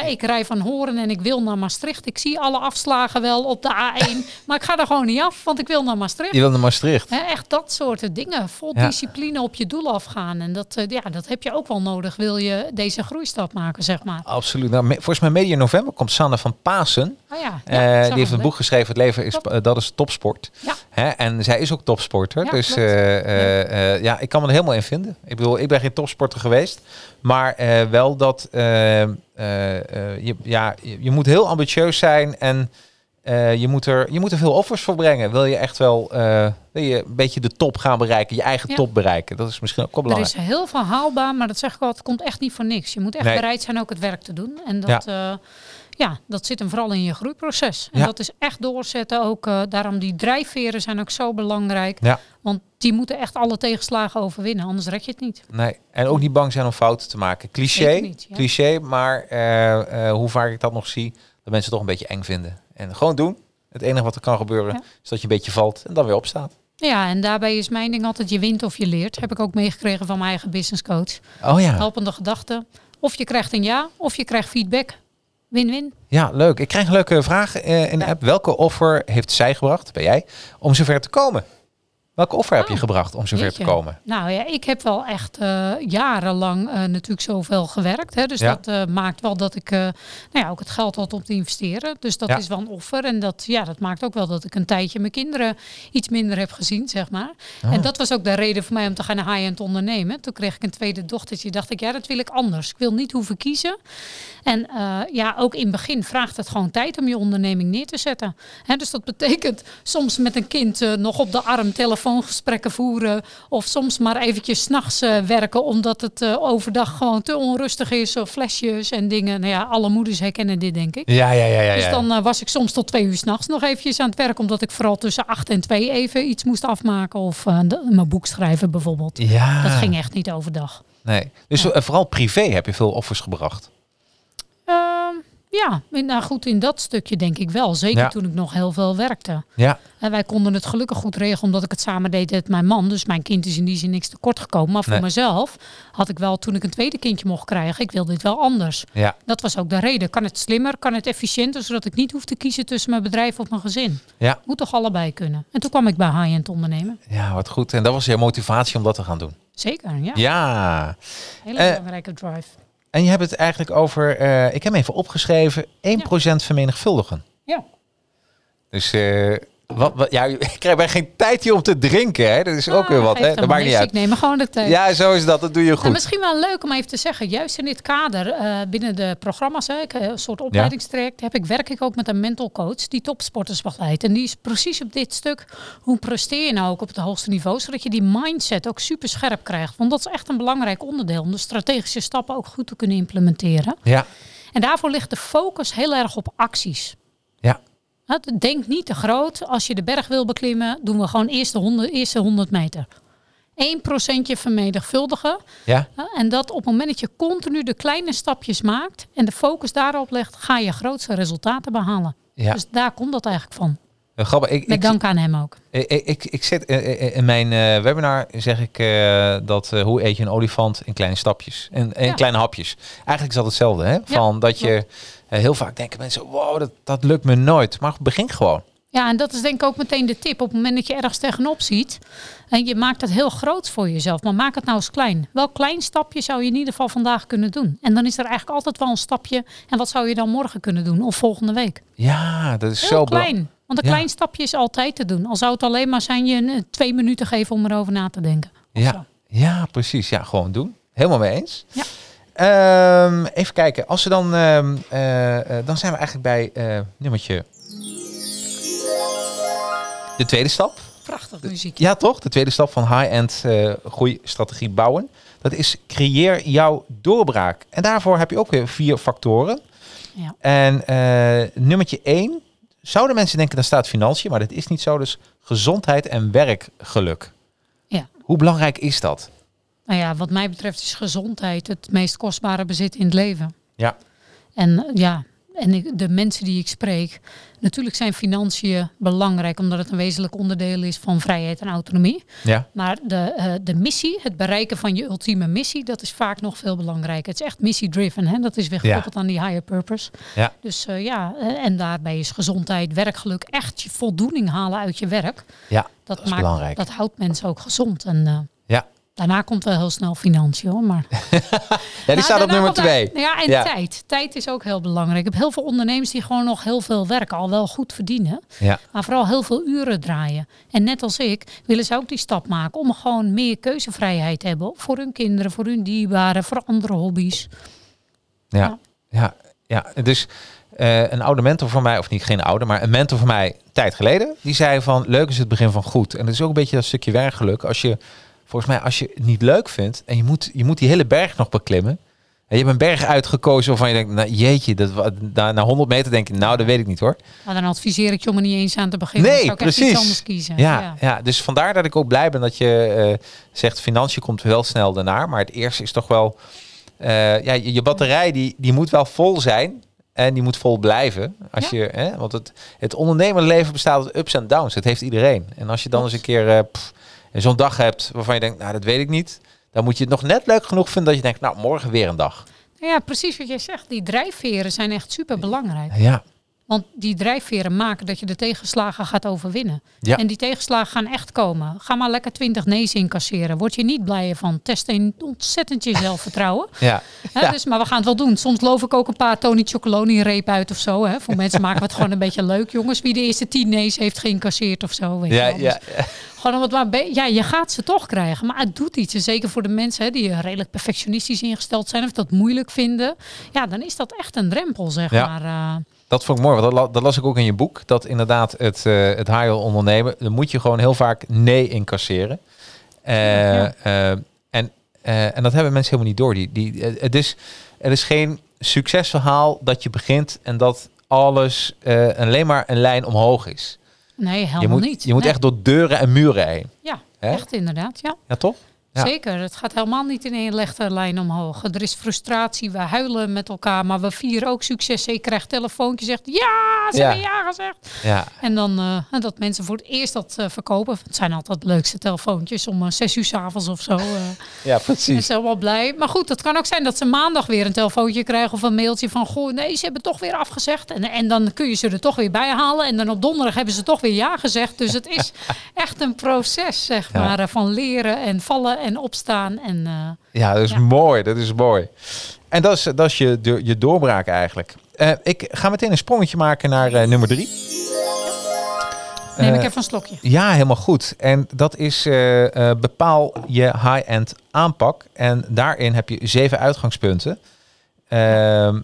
Ik rij van Horen en ik wil naar Maastricht. Ik zie alle afslagen wel op de A1. maar ik ga er gewoon niet af, want ik wil naar Maastricht. Je wil naar Maastricht. Echt dat soort dingen. Vol Ja. discipline op je doel afgaan. En dat, eh, ja, dat heb je ook wel nodig. Wil je deze groeistap maken, zeg maar. Absoluut. Nou, volgens mij medio november komt Sanne van Pasen. Oh ja, Eh, ja, die heeft een boek geschreven, Het leven is, eh, dat is topsport. Ja. Hè? En zij is ook topsporter. Ja, dus eh, ja, ik kan me er helemaal in vinden. Ik bedoel, ik ben geen topsporter geweest. Maar wel dat je, ja, je, moet heel ambitieus zijn en je, moet er, je moet er veel offers voor brengen. Wil je echt wel wil je een beetje de top gaan bereiken, je eigen Ja. top bereiken. Dat is misschien ook wel Er belangrijk. is heel veel haalbaar, maar dat zeg ik al, het komt echt niet voor niks. Je moet echt Nee. bereid zijn ook het werk te doen. En dat, ja. Ja, dat zit hem vooral in je groeiproces. En Ja. dat is echt doorzetten. Ook, eh, daarom die drijfveren zijn ook zo belangrijk. Ja. Want die moeten echt alle tegenslagen overwinnen, anders red je het niet. Nee, en ook niet bang zijn om fouten te maken. Cliché, Zeker niet, ja. cliché, maar eh, eh, hoe vaak ik dat nog zie, dat mensen het toch een beetje eng vinden. En gewoon doen. Het enige wat er kan gebeuren, is dat je een beetje valt en dan weer opstaat. Ja, en daarbij is mijn ding altijd je wint of je leert. Heb ik ook meegekregen van mijn eigen business coach. Oh ja. Helpende gedachten. Of je krijgt een ja, of je krijgt feedback. Win-win. Ja, leuk. Ik krijg een leuke vraag eh, in de app. Welke offer heeft zij gebracht, ben jij, om zover te komen? Welke offer heb je Oh, gebracht om zover te komen? Nou ja, ik heb wel echt eh, jarenlang eh, natuurlijk zoveel gewerkt. Hè, dus Ja. dat eh, maakt wel dat ik nou ja, ook het geld had om te investeren. Dus dat Ja. is wel een offer. En dat, ja, dat maakt ook wel dat ik een tijdje mijn kinderen iets minder heb gezien, zeg maar. Ah. En dat was ook de reden voor mij om te gaan high-end ondernemen. Toen kreeg ik een tweede dochtertje. Dacht ik, ja, dat wil ik anders. Ik wil niet hoeven kiezen. En ja, ook in het begin vraagt het gewoon tijd om je onderneming neer te zetten. Hè, dus dat betekent soms met een kind nog op de arm telefoongesprekken voeren. Of soms maar eventjes s'nachts nachts werken omdat het eh, overdag gewoon te onrustig is. Of flesjes en dingen. Nou ja, alle moeders herkennen dit denk ik. Ja, ja, ja, ja. Dus dan eh, was ik soms tot twee uur s'nachts nog eventjes aan het werk. Omdat ik vooral tussen acht en twee even iets moest afmaken. Of de- mijn boek schrijven bijvoorbeeld. ja. Dat ging echt niet overdag. Nee. Dus vooral privé heb je veel offers gebracht. Ja, nou goed, in dat stukje denk ik wel. Zeker Ja. toen ik nog heel veel werkte. Ja. En wij konden het gelukkig goed regelen omdat ik het samen deed met mijn man. Dus mijn kind is in die zin niks tekort gekomen. Maar voor Nee. mezelf had ik wel, toen ik een tweede kindje mocht krijgen, ik wilde dit wel anders. Ja. Dat was ook de reden. Kan het slimmer, kan het efficiënter, zodat ik niet hoef te kiezen tussen mijn bedrijf of mijn gezin. Ja. Moet toch allebei kunnen. En toen kwam ik bij high-end ondernemen. Ja, wat goed. En dat was je motivatie om dat te gaan doen. Zeker, ja. Ja. Hele Eh, belangrijke drive. En je hebt het eigenlijk over, eh, ik heb hem even opgeschreven, 1% vermenigvuldigen. Ja. Dus eh, wat, wat, ja, ik krijg bij geen tijd hier om te drinken. Hè? Dat is ook Ah, weer wat. Hè? Dat maakt niet uit. Ik neem gewoon de tijd. Ja, zo is dat. Dat doe je Nou, goed. misschien wel leuk om even te zeggen, juist in dit kader eh, binnen de programma's, hè, ik, eh, een soort opleidingstraject, heb ik, werk ik ook met een mental coach die topsporters begeleidt. En die is precies op dit stuk, hoe presteer je nou ook op het hoogste niveau, zodat je die mindset ook super scherp krijgt. Want dat is echt een belangrijk onderdeel om de strategische stappen ook goed te kunnen implementeren. Ja, En daarvoor ligt de focus heel erg op acties. Denk niet te groot. Als je de berg wil beklimmen, doen we gewoon eerst de 100, eerste 100 meter. 1% vermenigvuldigen. ja. En dat op het moment dat je continu de kleine stapjes maakt en de focus daarop legt, ga je grootste resultaten behalen. ja. Dus daar komt dat eigenlijk van. Eh, Grappig. Ik, Met ik, dank aan hem ook. ik, ik, ik, zit eh, eh, in mijn eh, webinar zeg ik eh, dat eh, hoe eet je een olifant in kleine stapjes en in Ja. kleine hapjes. Eigenlijk is dat hetzelfde, hè? Van dat je eh, heel vaak denken mensen, wow, dat, dat lukt me nooit. Maar begin gewoon. Ja, en dat is denk ik ook meteen de tip. Op het moment dat je ergens tegenop ziet en je maakt het heel groot voor jezelf, maar maak het nou eens klein. Welk klein stapje zou je in ieder geval vandaag kunnen doen? En dan is er eigenlijk altijd wel een stapje. En wat zou je dan morgen kunnen doen of volgende week? Ja, dat is Heel zo belangrijk. klein. Want een Ja. klein stapje is altijd te doen. Al zou het alleen maar zijn je een, eh, twee minuten geven om erover na te denken. Zo. Ja, ja, precies. Ja, gewoon doen. Helemaal mee eens. Ja. Ehm, even kijken. Als we dan, ehm, eh, eh, dan zijn we eigenlijk bij eh, nummertje. De tweede stap. Prachtig muziek. Ja, toch? De tweede stap van high-end groeistrategie bouwen. Dat is creëer jouw doorbraak. En daarvoor heb je ook weer vier factoren. Ja. En nummertje één. Zouden mensen denken, dan staat financiën. Maar dat is niet zo. Dus gezondheid en werkgeluk. Ja. Hoe belangrijk is dat? Nou ja, wat mij betreft is gezondheid het meest kostbare bezit in het leven. Ja. En ja, en ik- de mensen die ik spreek, natuurlijk zijn financiën belangrijk omdat het een wezenlijk onderdeel is van vrijheid en autonomie. Ja. Maar de, eh, de missie, het bereiken van je ultieme missie, dat is vaak nog veel belangrijker. Het is echt missie-driven, hè? dat is weer gekoppeld aan die higher purpose. Ja. Dus eh, ja, eh, en daarbij is gezondheid, werkgeluk, echt je voldoening halen uit je werk. Ja, Dat, dat is maakt, belangrijk. dat houdt mensen ook gezond. En Ja. Daarna komt wel heel snel financiën hoor. Maar Ja, die Nou, staat op daarna nummer twee. Ja, en Ja. tijd. Tijd is ook heel belangrijk. Ik heb heel veel ondernemers die gewoon nog heel veel werken, al wel goed verdienen, Ja. maar vooral heel veel uren draaien. En net als ik willen ze ook die stap maken om gewoon meer keuzevrijheid te hebben voor hun kinderen, voor hun dierbaren, voor andere hobby's. Ja, ja, ja. Dus eh, een oude mentor van mij, of niet geen oude, maar een mentor van mij een tijd geleden, die zei van leuk is het begin van goed. En dat is ook een beetje dat stukje werkgeluk. Als je, volgens mij, als je het niet leuk vindt en je moet, je moet die hele berg nog beklimmen. En je hebt een berg uitgekozen waarvan je denkt, nou jeetje, dat, na, na 100 meter denk je, nou dat weet ik niet hoor. Maar dan adviseer ik je om er niet eens aan te beginnen. Nee, Dan zou ik precies. iets anders kiezen. Ja, ja. dus vandaar dat ik ook blij ben dat je eh, zegt, financiën komt wel snel daarna. Maar het eerste is toch wel, eh, ja, je, je batterij die, die moet wel vol zijn. En die moet vol blijven. Als Ja. je, hè, want het, het ondernemerleven bestaat uit ups en downs. Dat heeft iedereen. En als je dan eens een keer eh, pff, zo'n dag hebt waarvan je denkt, nou dat weet ik niet. Dan moet je het nog net leuk genoeg vinden dat je denkt, nou morgen weer een dag. Ja, precies wat jij zegt. Die drijfveren zijn echt super belangrijk. Ja, Want die drijfveren maken dat je de tegenslagen gaat overwinnen. Ja. En die tegenslagen gaan echt komen. Ga maar lekker 20 nee's incasseren. Word je niet blijer van. Test een ontzettend je zelfvertrouwen. ja. Hè, Ja. dus, maar we gaan het wel doen. Soms loof ik ook een paar Tony Chocoloni reep uit of zo. Hè. Voor mensen maken we het gewoon een beetje leuk. Jongens, wie de eerste 10 nee's heeft geïncasseerd of zo. Weet je Ja, wel. Dus ja, Gewoon om het maar ja, je gaat ze toch krijgen. Maar het doet iets. En zeker voor de mensen hè, die redelijk perfectionistisch ingesteld zijn. Of dat moeilijk vinden. Ja, dan is dat echt een drempel, zeg Ja. maar. eh. Dat vond ik mooi, want dat, dat las ik ook in je boek. Dat inderdaad het, eh het high ondernemen, dan moet je gewoon heel vaak nee incasseren. Eh, Ja. eh, en, en dat hebben mensen helemaal niet door. Die, die, het, is, het is geen succesverhaal dat je begint en dat alles alleen maar een lijn omhoog is. nee, helemaal Je moet, niet. je moet Nee. echt door deuren en muren heen. Ja, echt inderdaad. Ja. Ja, toch? Ja. Zeker, het gaat helemaal niet in één rechte lijn omhoog. Er is frustratie, we huilen met elkaar, maar we vieren ook successen. Ik krijg telefoontje, zegt ja, ze Ja. hebben ja gezegd. Ja, En dan eh, dat mensen voor het eerst dat eh, verkopen. Het zijn altijd de leukste telefoontjes om eh, zes uur s avonds of zo. ja en precies. ze helemaal blij. Maar goed, het kan ook zijn dat ze maandag weer een telefoontje krijgen of een mailtje van goh, nee, ze hebben toch weer afgezegd. En, en dan kun je ze er toch weer bij halen. En dan op donderdag hebben ze toch weer ja gezegd. Dus het is echt een proces, zeg maar, van leren en vallen en opstaan. En eh, Ja, dat is Ja. mooi. Dat is mooi. En dat is, dat is je, de- je doorbraak eigenlijk. Eh, ik ga meteen een sprongetje maken naar eh, nummer drie. neem ik even een slokje. Ja, helemaal goed. En dat is bepaal je high-end aanpak. En daarin heb je zeven uitgangspunten. Ehm,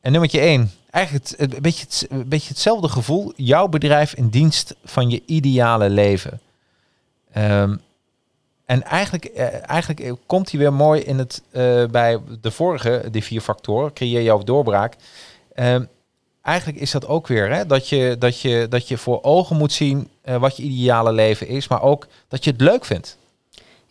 en nummertje één. Eigenlijk het, een, beetje het, een beetje hetzelfde gevoel. Jouw bedrijf in dienst van je ideale leven. Ehm, en eigenlijk, eh, eigenlijk komt hij weer mooi in het, eh, bij de vorige, die vier factoren. Creëer jouw doorbraak. Ehm, eigenlijk is dat ook weer hè, dat, je, dat, je, dat je voor ogen moet zien eh, wat je ideale leven is, maar ook dat je het leuk vindt.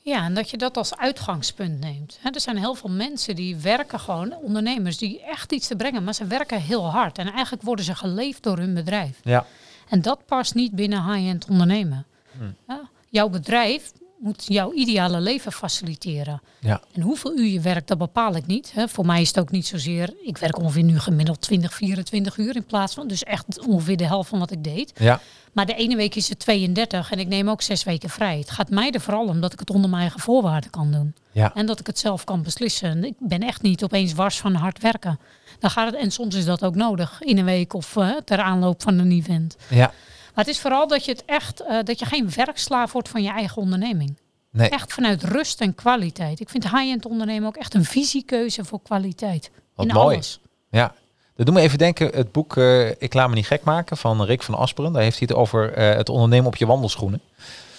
Ja, en dat je dat als uitgangspunt neemt. Er zijn heel veel mensen die werken gewoon, ondernemers, die echt iets te brengen, maar ze werken heel hard. En eigenlijk worden ze geleefd door hun bedrijf. Ja, En dat past niet binnen high-end ondernemen. Hmm. Ja, jouw bedrijf moet jouw ideale leven faciliteren. ja, En hoeveel uur je werkt, dat bepaal ik niet. Hè. Voor mij is het ook niet zozeer... Ik werk ongeveer nu gemiddeld 20, 24 uur in plaats van... Dus echt ongeveer de helft van wat ik deed. ja, Maar de ene week is het 32 en ik neem ook zes weken vrij. Het gaat mij er vooral om dat ik het onder mijn eigen voorwaarden kan doen. ja, En dat ik het zelf kan beslissen. En Ik ben echt niet opeens wars van hard werken. Dan gaat het, en soms is dat ook nodig in een week of ter aanloop van een event. ja. Maar het is vooral dat je het echt, eh, dat je geen werkslaaf wordt van je eigen onderneming. Nee, Echt vanuit rust en kwaliteit. Ik vind high-end ondernemen ook echt een visiekeuze voor kwaliteit. Wat in mooi. alles. ja. Dat doet me even denken, het boek eh, Ik laat me niet gek maken van Rick van Asperen. Daar heeft hij het over eh, het ondernemen op je wandelschoenen.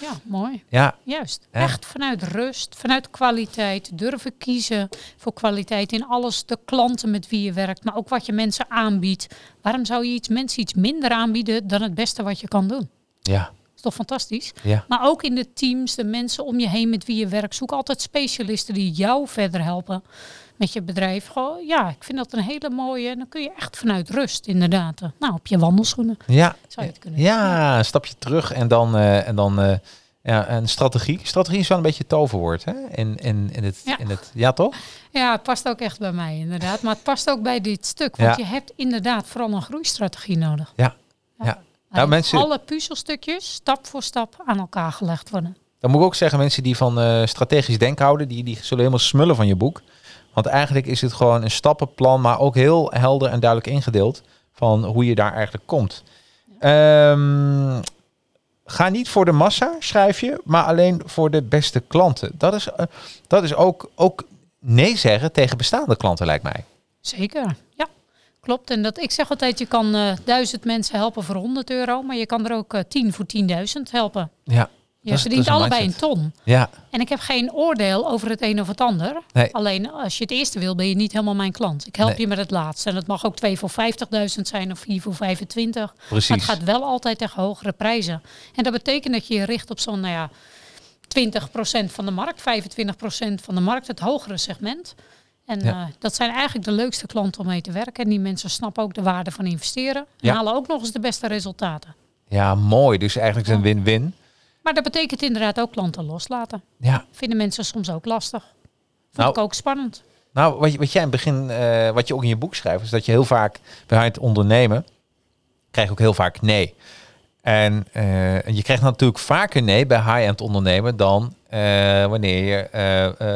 Ja, mooi. Ja, Juist. Ja. Echt vanuit rust, vanuit kwaliteit. Durven kiezen voor kwaliteit in alles. De klanten met wie je werkt, maar ook wat je mensen aanbiedt. Waarom zou je iets, mensen iets minder aanbieden dan het beste wat je kan doen? ja, is toch fantastisch? ja, Maar ook in de teams, de mensen om je heen met wie je werkt. Zoek altijd specialisten die jou verder helpen met je bedrijf. Gewoon, ja, ik vind dat een hele mooie. En dan kun je echt vanuit rust, inderdaad. eh, Nou, op je wandelschoenen ja. zou je het kunnen doen. Ja, een stapje terug en dan, eh, en dan eh, ja, een strategie. Strategie is wel een beetje toverwoord hè? In, in, in, het, Ja. in het. Ja, toch? Ja, het past ook echt bij mij, inderdaad. Maar het past ook bij dit stuk. Want Ja. je hebt inderdaad vooral een groeistrategie nodig. Ja. ja. Nou, mensen- Alle puzzelstukjes stap voor stap aan elkaar gelegd worden. Dan moet ik ook zeggen, mensen die van strategisch denken houden, die, die zullen helemaal smullen van je boek. Want eigenlijk is het gewoon een stappenplan, maar ook heel helder en duidelijk ingedeeld van hoe je daar eigenlijk komt. Ehm, ga niet voor de massa, schrijf je, maar alleen voor de beste klanten. Dat is, eh, dat is ook, ook nee zeggen tegen bestaande klanten, lijkt mij. Zeker, ja. Klopt. En dat, ik zeg altijd, je kan eh, duizend mensen helpen voor 100 euro. Maar je kan er ook eh, 10 voor 10.000 helpen. Ja, Je verdient dat een allebei mindset. een ton. ja, En ik heb geen oordeel over het een of het ander. Nee. Alleen als je het eerste wil, ben je niet helemaal mijn klant. Ik help Nee. je met het laatste. En het mag ook 2 voor 50.000 zijn of 4 voor 25. precies. Maar het gaat wel altijd tegen hogere prijzen. En dat betekent dat je je richt op zo'n, nou ja, 20% van de markt, 25% van de markt, het hogere segment. En Ja. eh, dat zijn eigenlijk de leukste klanten om mee te werken. En die mensen snappen ook de waarde van investeren. En Ja. halen ook nog eens de beste resultaten. Ja, mooi. Dus eigenlijk is het een win-win. Maar dat betekent inderdaad ook klanten loslaten. Ja, Vinden mensen soms ook lastig. Vond Nou, ik ook spannend. Nou, wat, wat jij in het begin, eh, wat je ook in je boek schrijft, is dat je heel vaak bij het ondernemen, krijg je ook heel vaak nee. En eh, je krijgt natuurlijk vaker nee bij high-end ondernemen dan eh, wanneer je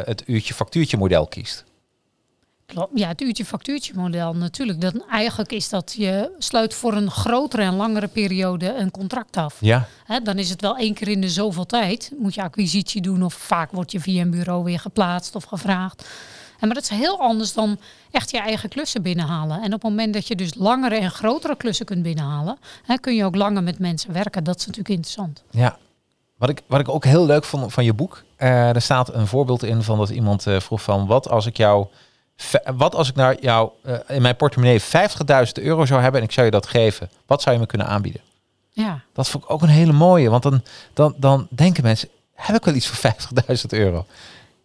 het uurtje factuurtje model kiest. Ja, het uurtje factuurtje model natuurlijk. Dat, eigenlijk is dat je sluit voor een grotere en langere periode een contract af. Ja, Hè, dan is het wel één keer in de zoveel tijd. Moet je acquisitie doen of vaak word je via een bureau weer geplaatst of gevraagd. En maar dat is heel anders dan echt je eigen klussen binnenhalen. En op het moment dat je dus langere en grotere klussen kunt binnenhalen, hè, kun je ook langer met mensen werken. Dat is natuurlijk interessant. ja. Wat ik, wat ik ook heel leuk vond van je boek, eh, er staat een voorbeeld in van dat iemand eh, vroeg van wat als ik jou, wat als ik naar jou eh, in mijn portemonnee 50.000 euro zou hebben en ik zou je dat geven, wat zou je me kunnen aanbieden? Ja, Dat vond ik ook een hele mooie, want dan, dan, dan denken mensen, heb ik wel iets voor 50.000 euro?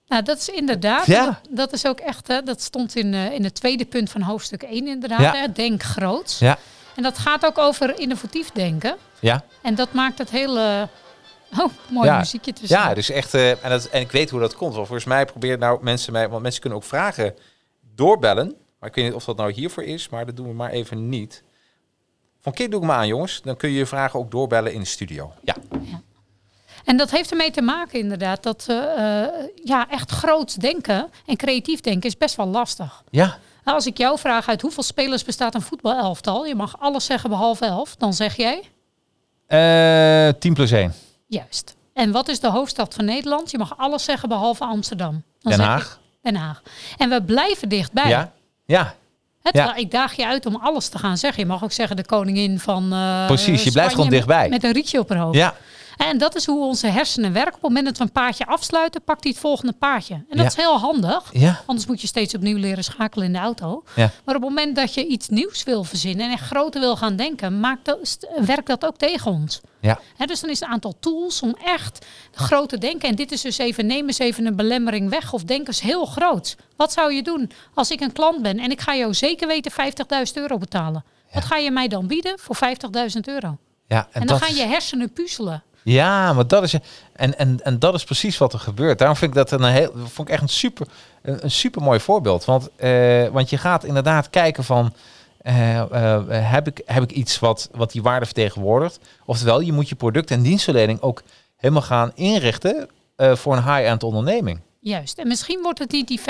nou dat is inderdaad. Ja. Dat, dat is ook echt, hè, dat stond in, eh, in het tweede punt van hoofdstuk 1 inderdaad. Ja. Hè, denk groots. Ja, En dat gaat ook over innovatief denken. ja. En dat maakt het hele... Oh, mooi Ja. muziekje tussen. Ja, dus echt, eh, en, dat, en ik weet hoe dat komt. Want volgens mij probeert nou mensen mij, want mensen kunnen ook vragen doorbellen. Maar ik weet niet of dat nou hiervoor is, maar dat doen we maar even niet. Van keer doe ik me aan, jongens. Dan kun je je vragen ook doorbellen in de studio. Ja, En dat heeft ermee te maken inderdaad dat eh, eh, ja, echt groots denken en creatief denken is best wel lastig. ja, Nou, Als ik jou vraag uit hoeveel spelers bestaat een voetbalelftal, je mag alles zeggen behalve elf, dan zeg jij Eh 10 plus 1. juist. En wat is de hoofdstad van Nederland? Je mag alles zeggen behalve Amsterdam. Dan Den Haag. Den Haag. En we blijven dichtbij. Ja, ja, terwijl Ik daag je uit om alles te gaan zeggen. Je mag ook zeggen de koningin van. eh, Precies, je blijft gewoon dichtbij. Met, met een rietje op haar hoofd. ja. En dat is hoe onze hersenen werken. Op het moment dat we een paardje afsluiten, pakt hij het volgende paardje. En dat Ja. is heel handig. Ja, Anders moet je steeds opnieuw leren schakelen in de auto. ja, Maar op het moment dat je iets nieuws wil verzinnen en echt groter wil gaan denken, maakt dat, werkt dat ook tegen ons. ja. Dus dan is een aantal tools om echt groot te denken. En dit is dus even, neem eens even een belemmering weg of denk eens heel groot. Wat zou je doen als ik een klant ben en ik ga jou zeker weten 50.000 euro betalen? Wat ga je mij dan bieden voor 50.000 euro? ja. En, dan gaan je hersenen puzzelen. Ja, maar dat is en, en, en dat is precies wat er gebeurt. Daarom vind ik dat een heel, vond ik echt een super, een, een super mooi voorbeeld. Want, eh, want je gaat inderdaad kijken van eh, eh, heb, ik, heb ik iets wat, wat die waarde vertegenwoordigt? Oftewel, je moet je product en dienstverlening ook helemaal gaan inrichten voor een high-end onderneming. Juist. En misschien wordt het niet die 50.000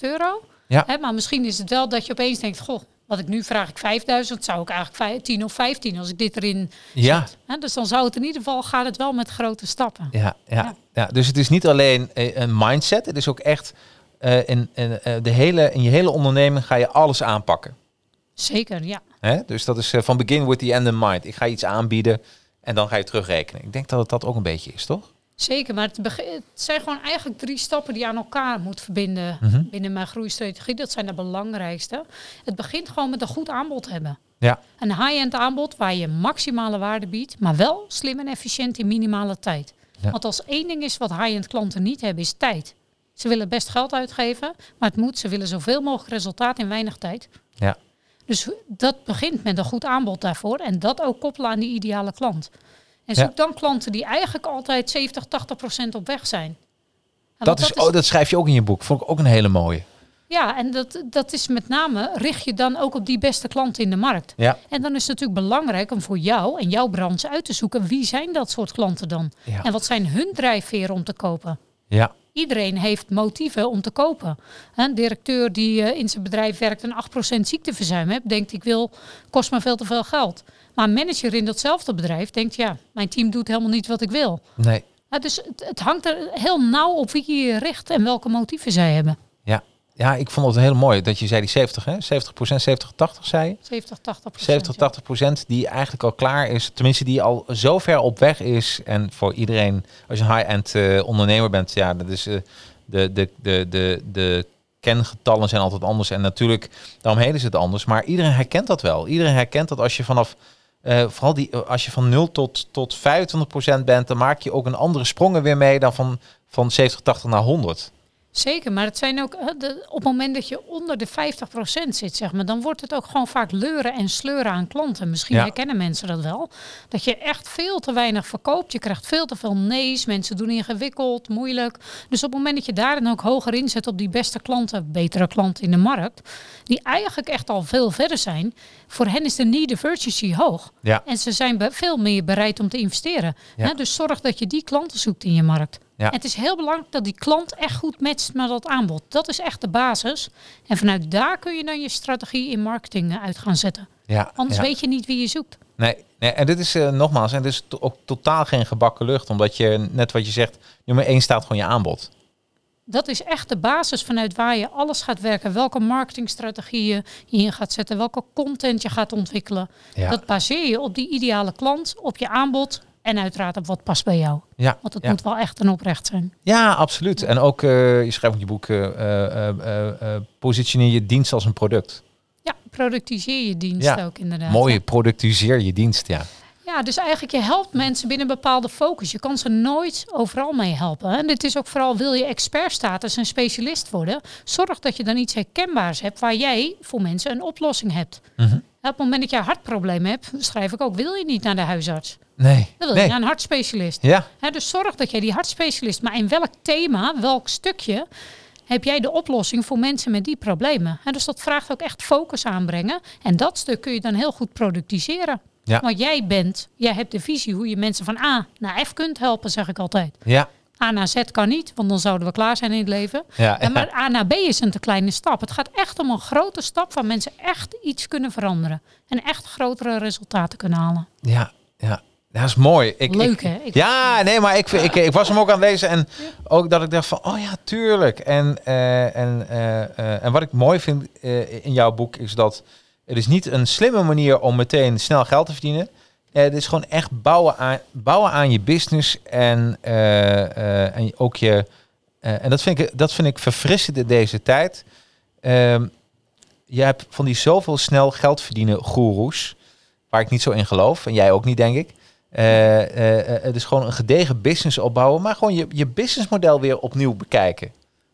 euro. Ja. Hè, maar misschien is het wel dat je opeens denkt, goh, wat ik nu vraag ik 5000, zou ik eigenlijk vijf- 10 of 15 als ik dit erin Ja, zet. Dus dan zou het in ieder geval, gaat het wel met grote stappen. ja, ja, Ja. ja. Dus het is niet alleen eh, een mindset, het is ook echt eh, in, in, eh, de hele, in je hele onderneming ga je alles aanpakken. Zeker, ja. Hè? Dus dat is van begin with the end in mind. Ik ga iets aanbieden en dan ga je terugrekenen. Ik denk dat het dat ook een beetje is, toch? Zeker, maar het, zijn gewoon eigenlijk drie stappen die je aan elkaar moet verbinden Mhm. binnen mijn groeistrategie. Dat zijn de belangrijkste. Het begint gewoon met een goed aanbod hebben. Ja, Een high-end aanbod waar je maximale waarde biedt, maar wel slim en efficiënt in minimale tijd. Ja. Want als één ding is wat high-end klanten niet hebben, is tijd. Ze willen best geld uitgeven, maar het moet. Ze willen zoveel mogelijk resultaat in weinig tijd. ja, Dus dat begint met een goed aanbod daarvoor en dat ook koppelen aan die ideale klant. En zoek Ja. dan klanten die eigenlijk altijd 70, 80 procent op weg zijn. En dat, is, oh, dat schrijf je ook in je boek. Vond ik ook een hele mooie. Ja, en dat, dat is met name, richt je dan ook op die beste klanten in de markt. Ja, En dan is het natuurlijk belangrijk om voor jou en jouw branche uit te zoeken wie zijn dat soort klanten dan? Ja. En wat zijn hun drijfveren om te kopen? ja, Iedereen heeft motieven om te kopen. Een directeur die eh, in zijn bedrijf werkt en 8% ziekteverzuim heeft, denkt ik wil, kost me veel te veel geld. Maar een manager in datzelfde bedrijf denkt ja, mijn team doet helemaal niet wat ik wil. nee, Ja, dus het, het hangt er heel nauw op wie je richt en welke motieven zij hebben. ja. Ja, ik vond het heel mooi dat je zei die 70, hè? 70% 70, 80 zei je? 70, 80 70, 80 procent die eigenlijk al klaar is. Tenminste, die al zo ver op weg is. En voor iedereen, als je een high-end eh, ondernemer bent, ja, dat is eh, de, de, de, de, de kengetallen zijn altijd anders. En natuurlijk, daaromheen is het anders. Maar iedereen herkent dat wel. Iedereen herkent dat als je vanaf, eh, vooral die, als je van 0 tot, tot 25 procent bent, dan maak je ook een andere sprongen weer mee dan van, van 70, 80 naar 100. Zeker, maar het zijn ook de, op het moment dat je onder de 50% zit, zeg maar, dan wordt het ook gewoon vaak leuren en sleuren aan klanten. Misschien Ja. herkennen mensen dat wel. Dat je echt veel te weinig verkoopt. Je krijgt veel te veel nee's. Mensen doen ingewikkeld, moeilijk. Dus op het moment dat je daar dan ook hoger inzet op die beste klanten, betere klanten in de markt, die eigenlijk echt al veel verder zijn, voor hen is de need of urgency hoog. Ja. En ze zijn veel meer bereid om te investeren. Ja. Dus zorg dat je die klanten zoekt in je markt. Ja. En het is heel belangrijk dat die klant echt goed matcht met dat aanbod. Dat is echt de basis. En vanuit daar kun je dan je strategie in marketing eh, uit gaan zetten. Ja, Anders ja. weet je niet wie je zoekt. Nee, nee, en dit is eh, nogmaals, en dit is to- ook totaal geen gebakken lucht, omdat je net wat je zegt, nummer één staat gewoon je aanbod. Dat is echt de basis vanuit waar je alles gaat werken. Welke marketingstrategieën je in gaat zetten. Welke content je gaat ontwikkelen. Ja. Dat baseer je op die ideale klant, op je aanbod. En uiteraard op wat past bij jou. Ja, Want het ja. moet wel echt een oprecht zijn. ja absoluut. En ook, eh, je schrijft in je boek, eh, positioneer je dienst als een product. Ja, productiseer je dienst Ja. ook inderdaad. Mooi, productiseer je dienst, ja. Ja, dus eigenlijk je helpt mensen binnen een bepaalde focus. Je kan ze nooit overal mee helpen. En dit is ook vooral, wil je expertstatus en specialist worden, zorg dat je dan iets herkenbaars hebt waar jij voor mensen een oplossing hebt. Mhm. Op het moment dat je een hartprobleem hebt, schrijf ik ook, wil je niet naar de huisarts? Nee, Dan wil nee. je naar een hartspecialist. Ja, dus zorg dat jij die hartspecialist, maar in welk thema, welk stukje, heb jij de oplossing voor mensen met die problemen? Hè, dus dat vraagt ook echt focus aanbrengen. En dat stuk kun je dan heel goed productiseren. Ja. Want jij bent, jij hebt de visie hoe je mensen van A naar F kunt helpen, zeg ik altijd. ja, A naar Z kan niet, want dan zouden we klaar zijn in het leven. ja. En maar A naar B is een te kleine stap. Het gaat echt om een grote stap waar mensen echt iets kunnen veranderen. En echt grotere resultaten kunnen halen. Ja, ja. Dat is mooi. Ik, Leuk, hè? Ik- ja, nee, maar ik, ik, ik was hem ook aan het lezen en ook dat ik dacht van, oh ja, tuurlijk. En, eh, en, eh, eh, en wat ik mooi vind in jouw boek is dat het is niet een slimme manier om meteen snel geld te verdienen. Het is gewoon echt bouwen aan, bouwen aan je business en, en ook je. en dat vind, ik, dat vind ik verfrissend in deze tijd. Ehm, je hebt van die zoveel snel geld verdienen goeroes, waar ik niet zo in geloof. En jij ook niet, denk ik. Eh, het is gewoon een gedegen business opbouwen, maar gewoon je, je businessmodel weer opnieuw bekijken.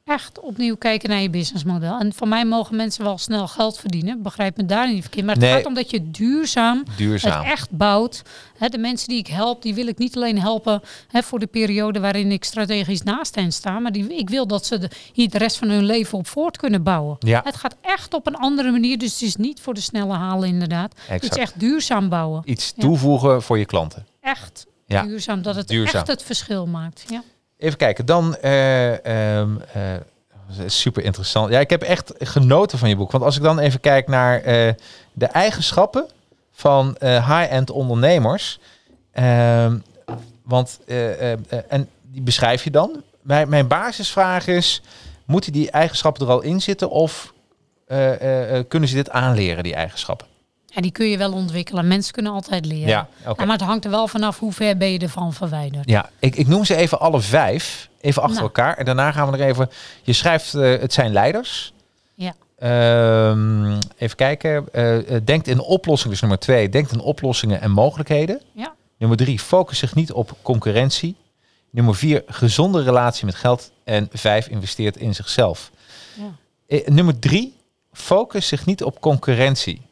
Echt opnieuw kijken naar je businessmodel. En van mij mogen mensen wel snel geld verdienen. Begrijp me daar niet verkeerd. Maar het Nee. gaat om dat je duurzaam, Duurzaam. het echt bouwt. Hè, de mensen die ik help, die wil ik niet alleen helpen voor de periode waarin ik strategisch naast hen sta. Maar die, ik wil dat ze de, hier de rest van hun leven op voort kunnen bouwen. Ja. Het gaat echt op een andere manier. Dus het is niet voor de snelle halen inderdaad. Het Exact. is echt duurzaam bouwen. Iets Ja. toevoegen voor je klanten. Echt Ja. duurzaam. Dat het Duurzaam. echt het verschil maakt. Ja. Even kijken, dan ehm, eh, super interessant. Ja, ik heb echt genoten van je boek. Want als ik dan even kijk naar de eigenschappen van high-end ondernemers. ehm, want en die beschrijf je dan. Mijn, mijn basisvraag is: moeten die eigenschappen er al in zitten of kunnen ze dit aanleren, die eigenschappen? En die kun je wel ontwikkelen. Mensen kunnen altijd leren. Ja. Ja, maar het hangt er wel vanaf hoe ver ben je ervan verwijderd. Ja, ik, ik noem ze even alle vijf, even achter Nou. elkaar. En daarna gaan we er even. Je schrijft, eh, het zijn leiders. Ja. Ehm, even kijken. Eh, denkt in oplossingen, dus nummer twee. Denkt in oplossingen en mogelijkheden. Ja. Nummer drie, focus zich niet op concurrentie. Nummer vier, gezonde relatie met geld. En vijf, investeert in zichzelf. Ja. Nummer drie, focus zich niet op concurrentie.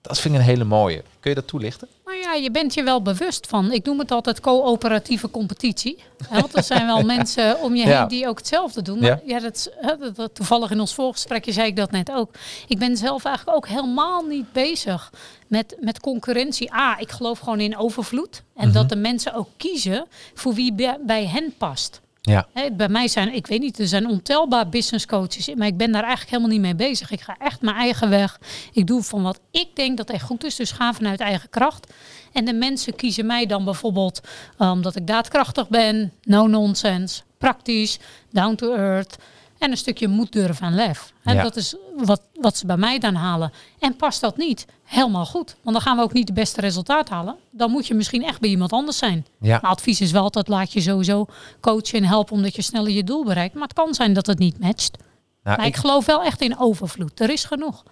Dat vind ik een hele mooie. Kun je dat toelichten? Nou ja, je bent je wel bewust van. Ik noem het altijd coöperatieve competitie. Want er zijn wel mensen om je Ja. heen die ook hetzelfde doen. Maar ja. dat, is- hè, dat, dat- toevallig in ons voorgesprekje zei ik dat net ook. Ik ben zelf eigenlijk ook helemaal niet bezig met, met concurrentie. A, ik geloof gewoon in overvloed. En Mhm. dat de mensen ook kiezen voor wie bij hen past. Ja. Bij mij zijn, ik weet niet, er zijn ontelbaar business coaches, maar ik ben daar eigenlijk helemaal niet mee bezig. Ik ga echt mijn eigen weg. Ik doe van wat ik denk dat echt goed is, dus ga vanuit eigen kracht. En de mensen kiezen mij dan bijvoorbeeld eh, omdat ik daadkrachtig ben, no nonsense, praktisch, down to earth en een stukje moed durven en lef. En Ja. dat is wat, wat ze bij mij dan halen. En past dat niet, helemaal goed. Want dan gaan we ook niet de beste resultaat halen. Dan moet je misschien echt bij iemand anders zijn. Ja. Mijn advies is wel altijd laat je sowieso coachen en helpen omdat je sneller je doel bereikt. Maar het kan zijn dat het niet matcht. Nou, Maar ik, geloof wel echt in overvloed. Er is genoeg.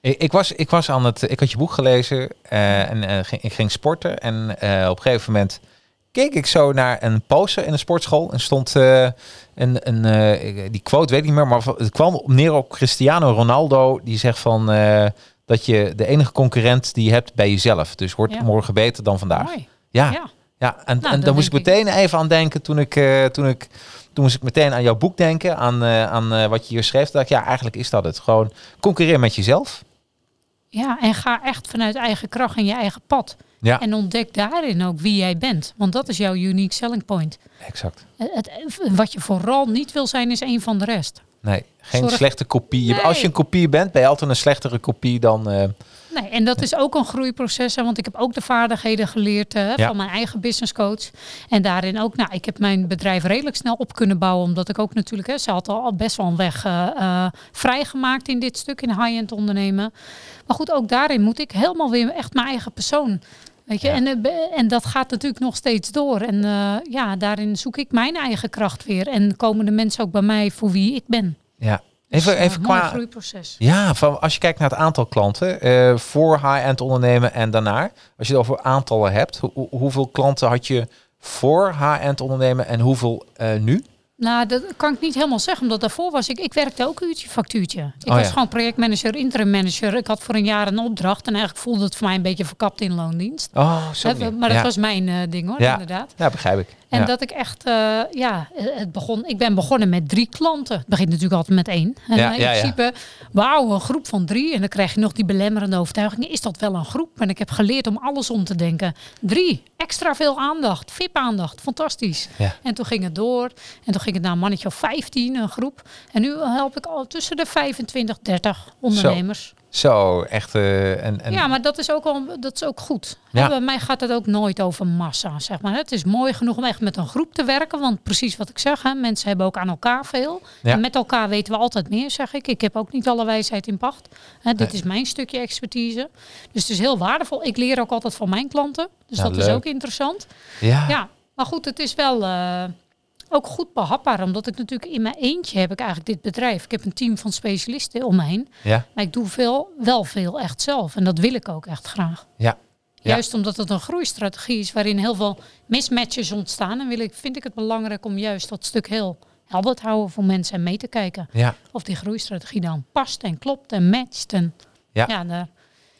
Ik, ik, was, ik was aan het. Ik had je boek gelezen eh, en eh, ging, ik ging sporten. En eh, op een gegeven moment keek ik zo naar een poster in een sportschool en stond eh, een, een eh, die quote weet ik niet meer, maar het kwam neer op Cristiano Ronaldo die zegt van eh, dat je de enige concurrent die je hebt bij jezelf. Dus wordt Ja. morgen beter dan vandaag. Mooi. Ja, Ja. ja. en, Nou, en dan dan moest ik meteen even aan denken toen ik, toen ik toen moest ik meteen aan jouw boek denken, aan, aan wat je hier schreef. Dat dacht ik, ja, eigenlijk is dat het. Gewoon concurreer met jezelf. Ja, en ga echt vanuit eigen kracht en je eigen pad. Ja, En ontdek daarin ook wie jij bent. Want dat is jouw unique selling point. exact. Het, het- wat je vooral niet wil zijn, is een van de rest. Nee, geen Zorg- slechte kopie. Nee. Als je een kopie bent, ben je altijd een slechtere kopie dan... eh, Nee, en dat is ook een groeiproces. hè, Want ik heb ook de vaardigheden geleerd eh, Ja. van mijn eigen business coach. En daarin ook, nou, ik heb mijn bedrijf redelijk snel op kunnen bouwen. Omdat ik ook natuurlijk, hè, ze had al al best wel een weg eh, eh, vrijgemaakt in dit stuk, in high-end ondernemen. Maar goed, ook daarin moet ik helemaal weer echt mijn eigen persoon. Weet je, Ja. en, eh, en dat gaat natuurlijk nog steeds door. En eh, ja, daarin zoek ik mijn eigen kracht weer. En komen de mensen ook bij mij voor wie ik ben. ja. Even, Dus, eh, even qua... groeiproces. Ja, van, als je kijkt naar het aantal klanten eh, voor high-end ondernemen en daarna. Als je het over aantallen hebt, hoe- hoe- hoeveel klanten had je voor high-end ondernemen en hoeveel nu? Nou, dat kan ik niet helemaal zeggen, omdat daarvoor was ik, ik werkte ook uurtje factuurtje. Ik Oh, was ja. gewoon projectmanager, interim manager. Ik had voor een jaar een opdracht en eigenlijk voelde het voor mij een beetje verkapt in loondienst. Oh, zo. Hè, maar dat ja. was mijn eh, ding hoor, Ja. inderdaad. Ja, begrijp ik. En ja. dat ik echt, eh, ja, het begon, ik ben begonnen met drie klanten. Het begint natuurlijk altijd met één. En Ja, eh, in ja, principe, wauw, een groep van drie. En dan krijg je nog die belemmerende overtuiging. Is dat wel een groep? En ik heb geleerd om alles om te denken. Drie, extra veel aandacht, VIP-aandacht, fantastisch. En toen ging het door. En toen ging het naar een mannetje of 15, een groep. En nu help ik al tussen de 25, 30 ondernemers. Zo, echt. eh, en, en, Ja, maar dat is ook, al, dat is ook goed. Ja. Bij mij gaat het ook nooit over massa, zeg maar. Het is mooi genoeg om echt met een groep te werken. Want precies wat ik zeg, hè, mensen hebben ook aan elkaar veel. Ja. En met elkaar weten we altijd meer, zeg ik. Ik heb ook niet alle wijsheid in pacht. Hè, dit Nee. is mijn stukje expertise. Dus het is heel waardevol. Ik leer ook altijd van mijn klanten. Dus Ja, dat is ook interessant. ja. Ja, maar goed, het is wel eh, ook goed behapbaar. Omdat ik natuurlijk in mijn eentje heb ik eigenlijk dit bedrijf. Ik heb een team van specialisten om me heen. ja, Maar ik doe veel, wel veel echt zelf. En dat wil ik ook echt graag. ja. Ja. Juist omdat het een groeistrategie is waarin heel veel mismatches ontstaan. En wil ik, vind ik het belangrijk om juist dat stuk heel helder te houden voor mensen en mee te kijken. ja. Of die groeistrategie dan past en klopt en matcht. En Ja. ja. daar.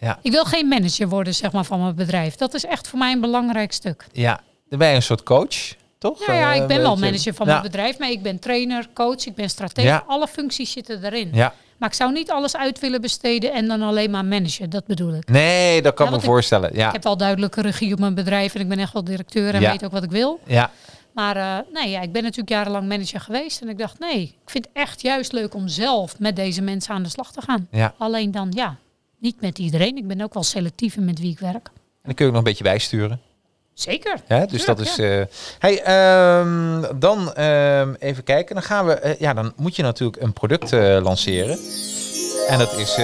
Ja. Ik wil geen manager worden zeg maar, van mijn bedrijf. Dat is echt voor mij een belangrijk stuk. ja. Dan ben je een soort coach, toch? Ja, ja Eh, ik ben wel manager van mijn bedrijf. Maar ik ben trainer, coach, ik ben stratege. Alle functies zitten erin. Ja. Maar ik zou niet alles uit willen besteden en dan alleen maar managen. Dat bedoel ik. Nee, dat kan Ja, me ik- voorstellen. Ja. Ik heb wel duidelijke regie op mijn bedrijf en ik ben echt wel directeur en Ja. weet ook wat ik wil. ja. Maar eh, nee, ja, ik ben natuurlijk jarenlang manager geweest en ik dacht nee, ik vind het echt juist leuk om zelf met deze mensen aan de slag te gaan. Ja. Alleen dan ja, niet met iedereen. Ik ben ook wel selectief in met wie ik werk. En dan kun je ook nog een beetje bijsturen. Zeker. Hè? Dus Tuurlijk, dat is. ja. eh hey, ehm, dan ehm, even kijken. Dan gaan we. eh, ja, dan moet je natuurlijk een product eh, lanceren. En dat is.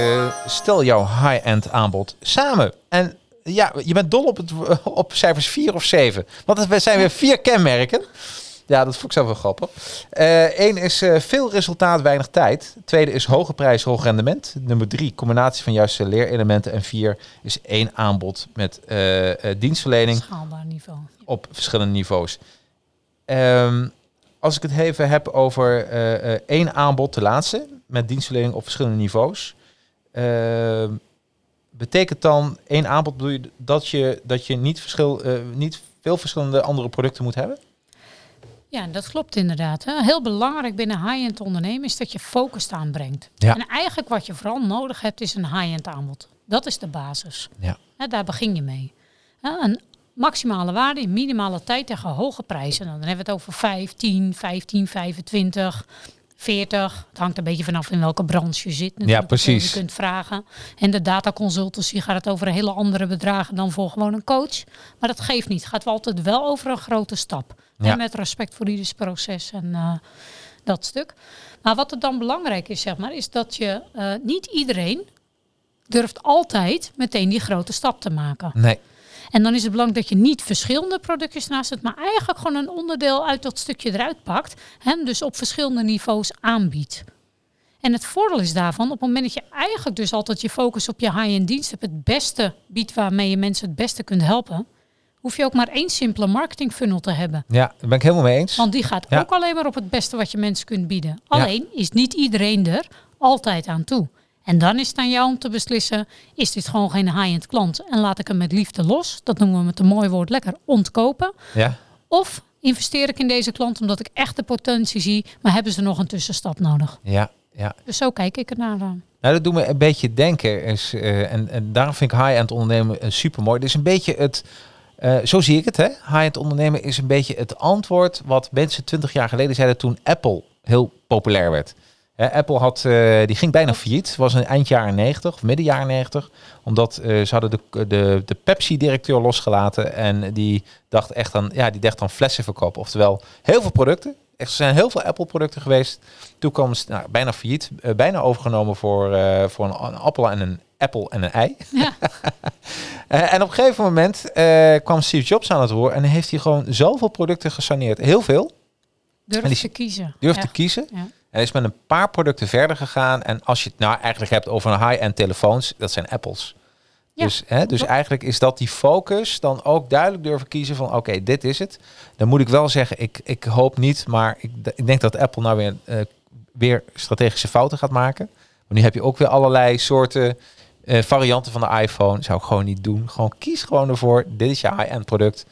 stel jouw high-end aanbod samen. En ja, je bent dol op, het, op cijfers 4 of 7. Want het zijn weer vier kenmerken. Ja, dat vond ik zelf wel grappig. Eén is eh, veel resultaat, weinig tijd. Tweede is hoge prijs, hoog rendement. Nummer drie, combinatie van juiste leerelementen. En vier is één aanbod met eh, eh, dienstverlening Schaalbaar niveau. op verschillende niveaus. Ehm, als ik het even heb over eh, eh, één aanbod, de laatste, met dienstverlening op verschillende niveaus. Ehm, betekent dan één aanbod bedoel je dat je, dat je niet, verschil, eh, niet veel verschillende andere producten moet hebben? Ja, dat klopt inderdaad. Hè. Heel belangrijk binnen high-end ondernemen is dat je focus aanbrengt. Ja. En eigenlijk wat je vooral nodig hebt is een high-end aanbod. Dat is de basis. Ja. Daar begin je mee. Een maximale waarde in minimale tijd tegen hoge prijzen. Nou, dan hebben we het over 5, 10, 15, 25, 40. Het hangt een beetje vanaf in welke branche je zit. natuurlijk, hoeveel precies. Je kunt vragen. En de dataconsultancy gaat het over hele andere bedragen dan voor gewoon een coach. Maar dat geeft niet. Het gaat wel altijd wel over een grote stap. Ja. En met respect voor ieders proces en eh, dat stuk. Maar wat er dan belangrijk is, zeg maar, is dat je eh, niet iedereen durft altijd meteen die grote stap te maken. Nee. En dan is het belangrijk dat je niet verschillende productjes naast het, maar eigenlijk gewoon een onderdeel uit dat stukje eruit pakt. En dus op verschillende niveaus aanbiedt. En het voordeel is daarvan, op het moment dat je eigenlijk dus altijd je focus op je high-end dienst hebt, het beste biedt waarmee je mensen het beste kunt helpen, hoef je ook maar één simpele marketing funnel te hebben. Ja, daar ben ik helemaal mee eens. Want die gaat Ja. ook alleen maar op het beste wat je mensen kunt bieden. Alleen is niet iedereen er altijd aan toe. En dan is het aan jou om te beslissen, is dit gewoon geen high-end klant en laat ik hem met liefde los. Dat noemen we met een mooi woord lekker ontkopen. Ja. Of investeer ik in deze klant omdat ik echt de potentie zie, maar hebben ze nog een tussenstap nodig. Ja, ja. Dus zo kijk ik ernaar. aan. Nou, dat doet me een beetje denken. Is, eh, en, en daarom vind ik high-end ondernemen uh, super mooi. Het is een beetje het. Eh, zo zie ik het? High-end ondernemen is een beetje het antwoord wat mensen 20 jaar geleden zeiden toen Apple heel populair werd. Hè, Apple had, eh, die ging bijna failliet. Was een eind jaren 90 of midden jaren 90. Omdat eh, ze hadden de, de, de Pepsi-directeur losgelaten. En die dacht echt aan, ja, die dacht aan flessen verkopen. Oftewel, heel veel producten. Er zijn heel veel Apple-producten geweest. Ze nou, bijna failliet. eh, bijna overgenomen voor, eh, voor een, een appel en een appel en een ei. Ja. Eh, en op een gegeven moment kwam Steve Jobs aan het roer. En heeft hij gewoon zoveel producten gesaneerd. Heel veel. Durf En die- te kiezen. Durf te kiezen. Ja. En is met een paar producten verder gegaan. En als je het nou eigenlijk hebt over een high-end telefoons, dat zijn Apples. Ja, dus hè, dus eigenlijk is dat die focus dan ook duidelijk durven kiezen van oké, dit is het. Dan moet ik wel zeggen, ik, ik hoop niet, maar ik, ik denk dat Apple nou weer, eh, weer strategische fouten gaat maken. Maar nu heb je ook weer allerlei soorten eh, varianten van de iPhone. Zou ik gewoon niet doen. Gewoon kies gewoon ervoor. Dit is je high-end product.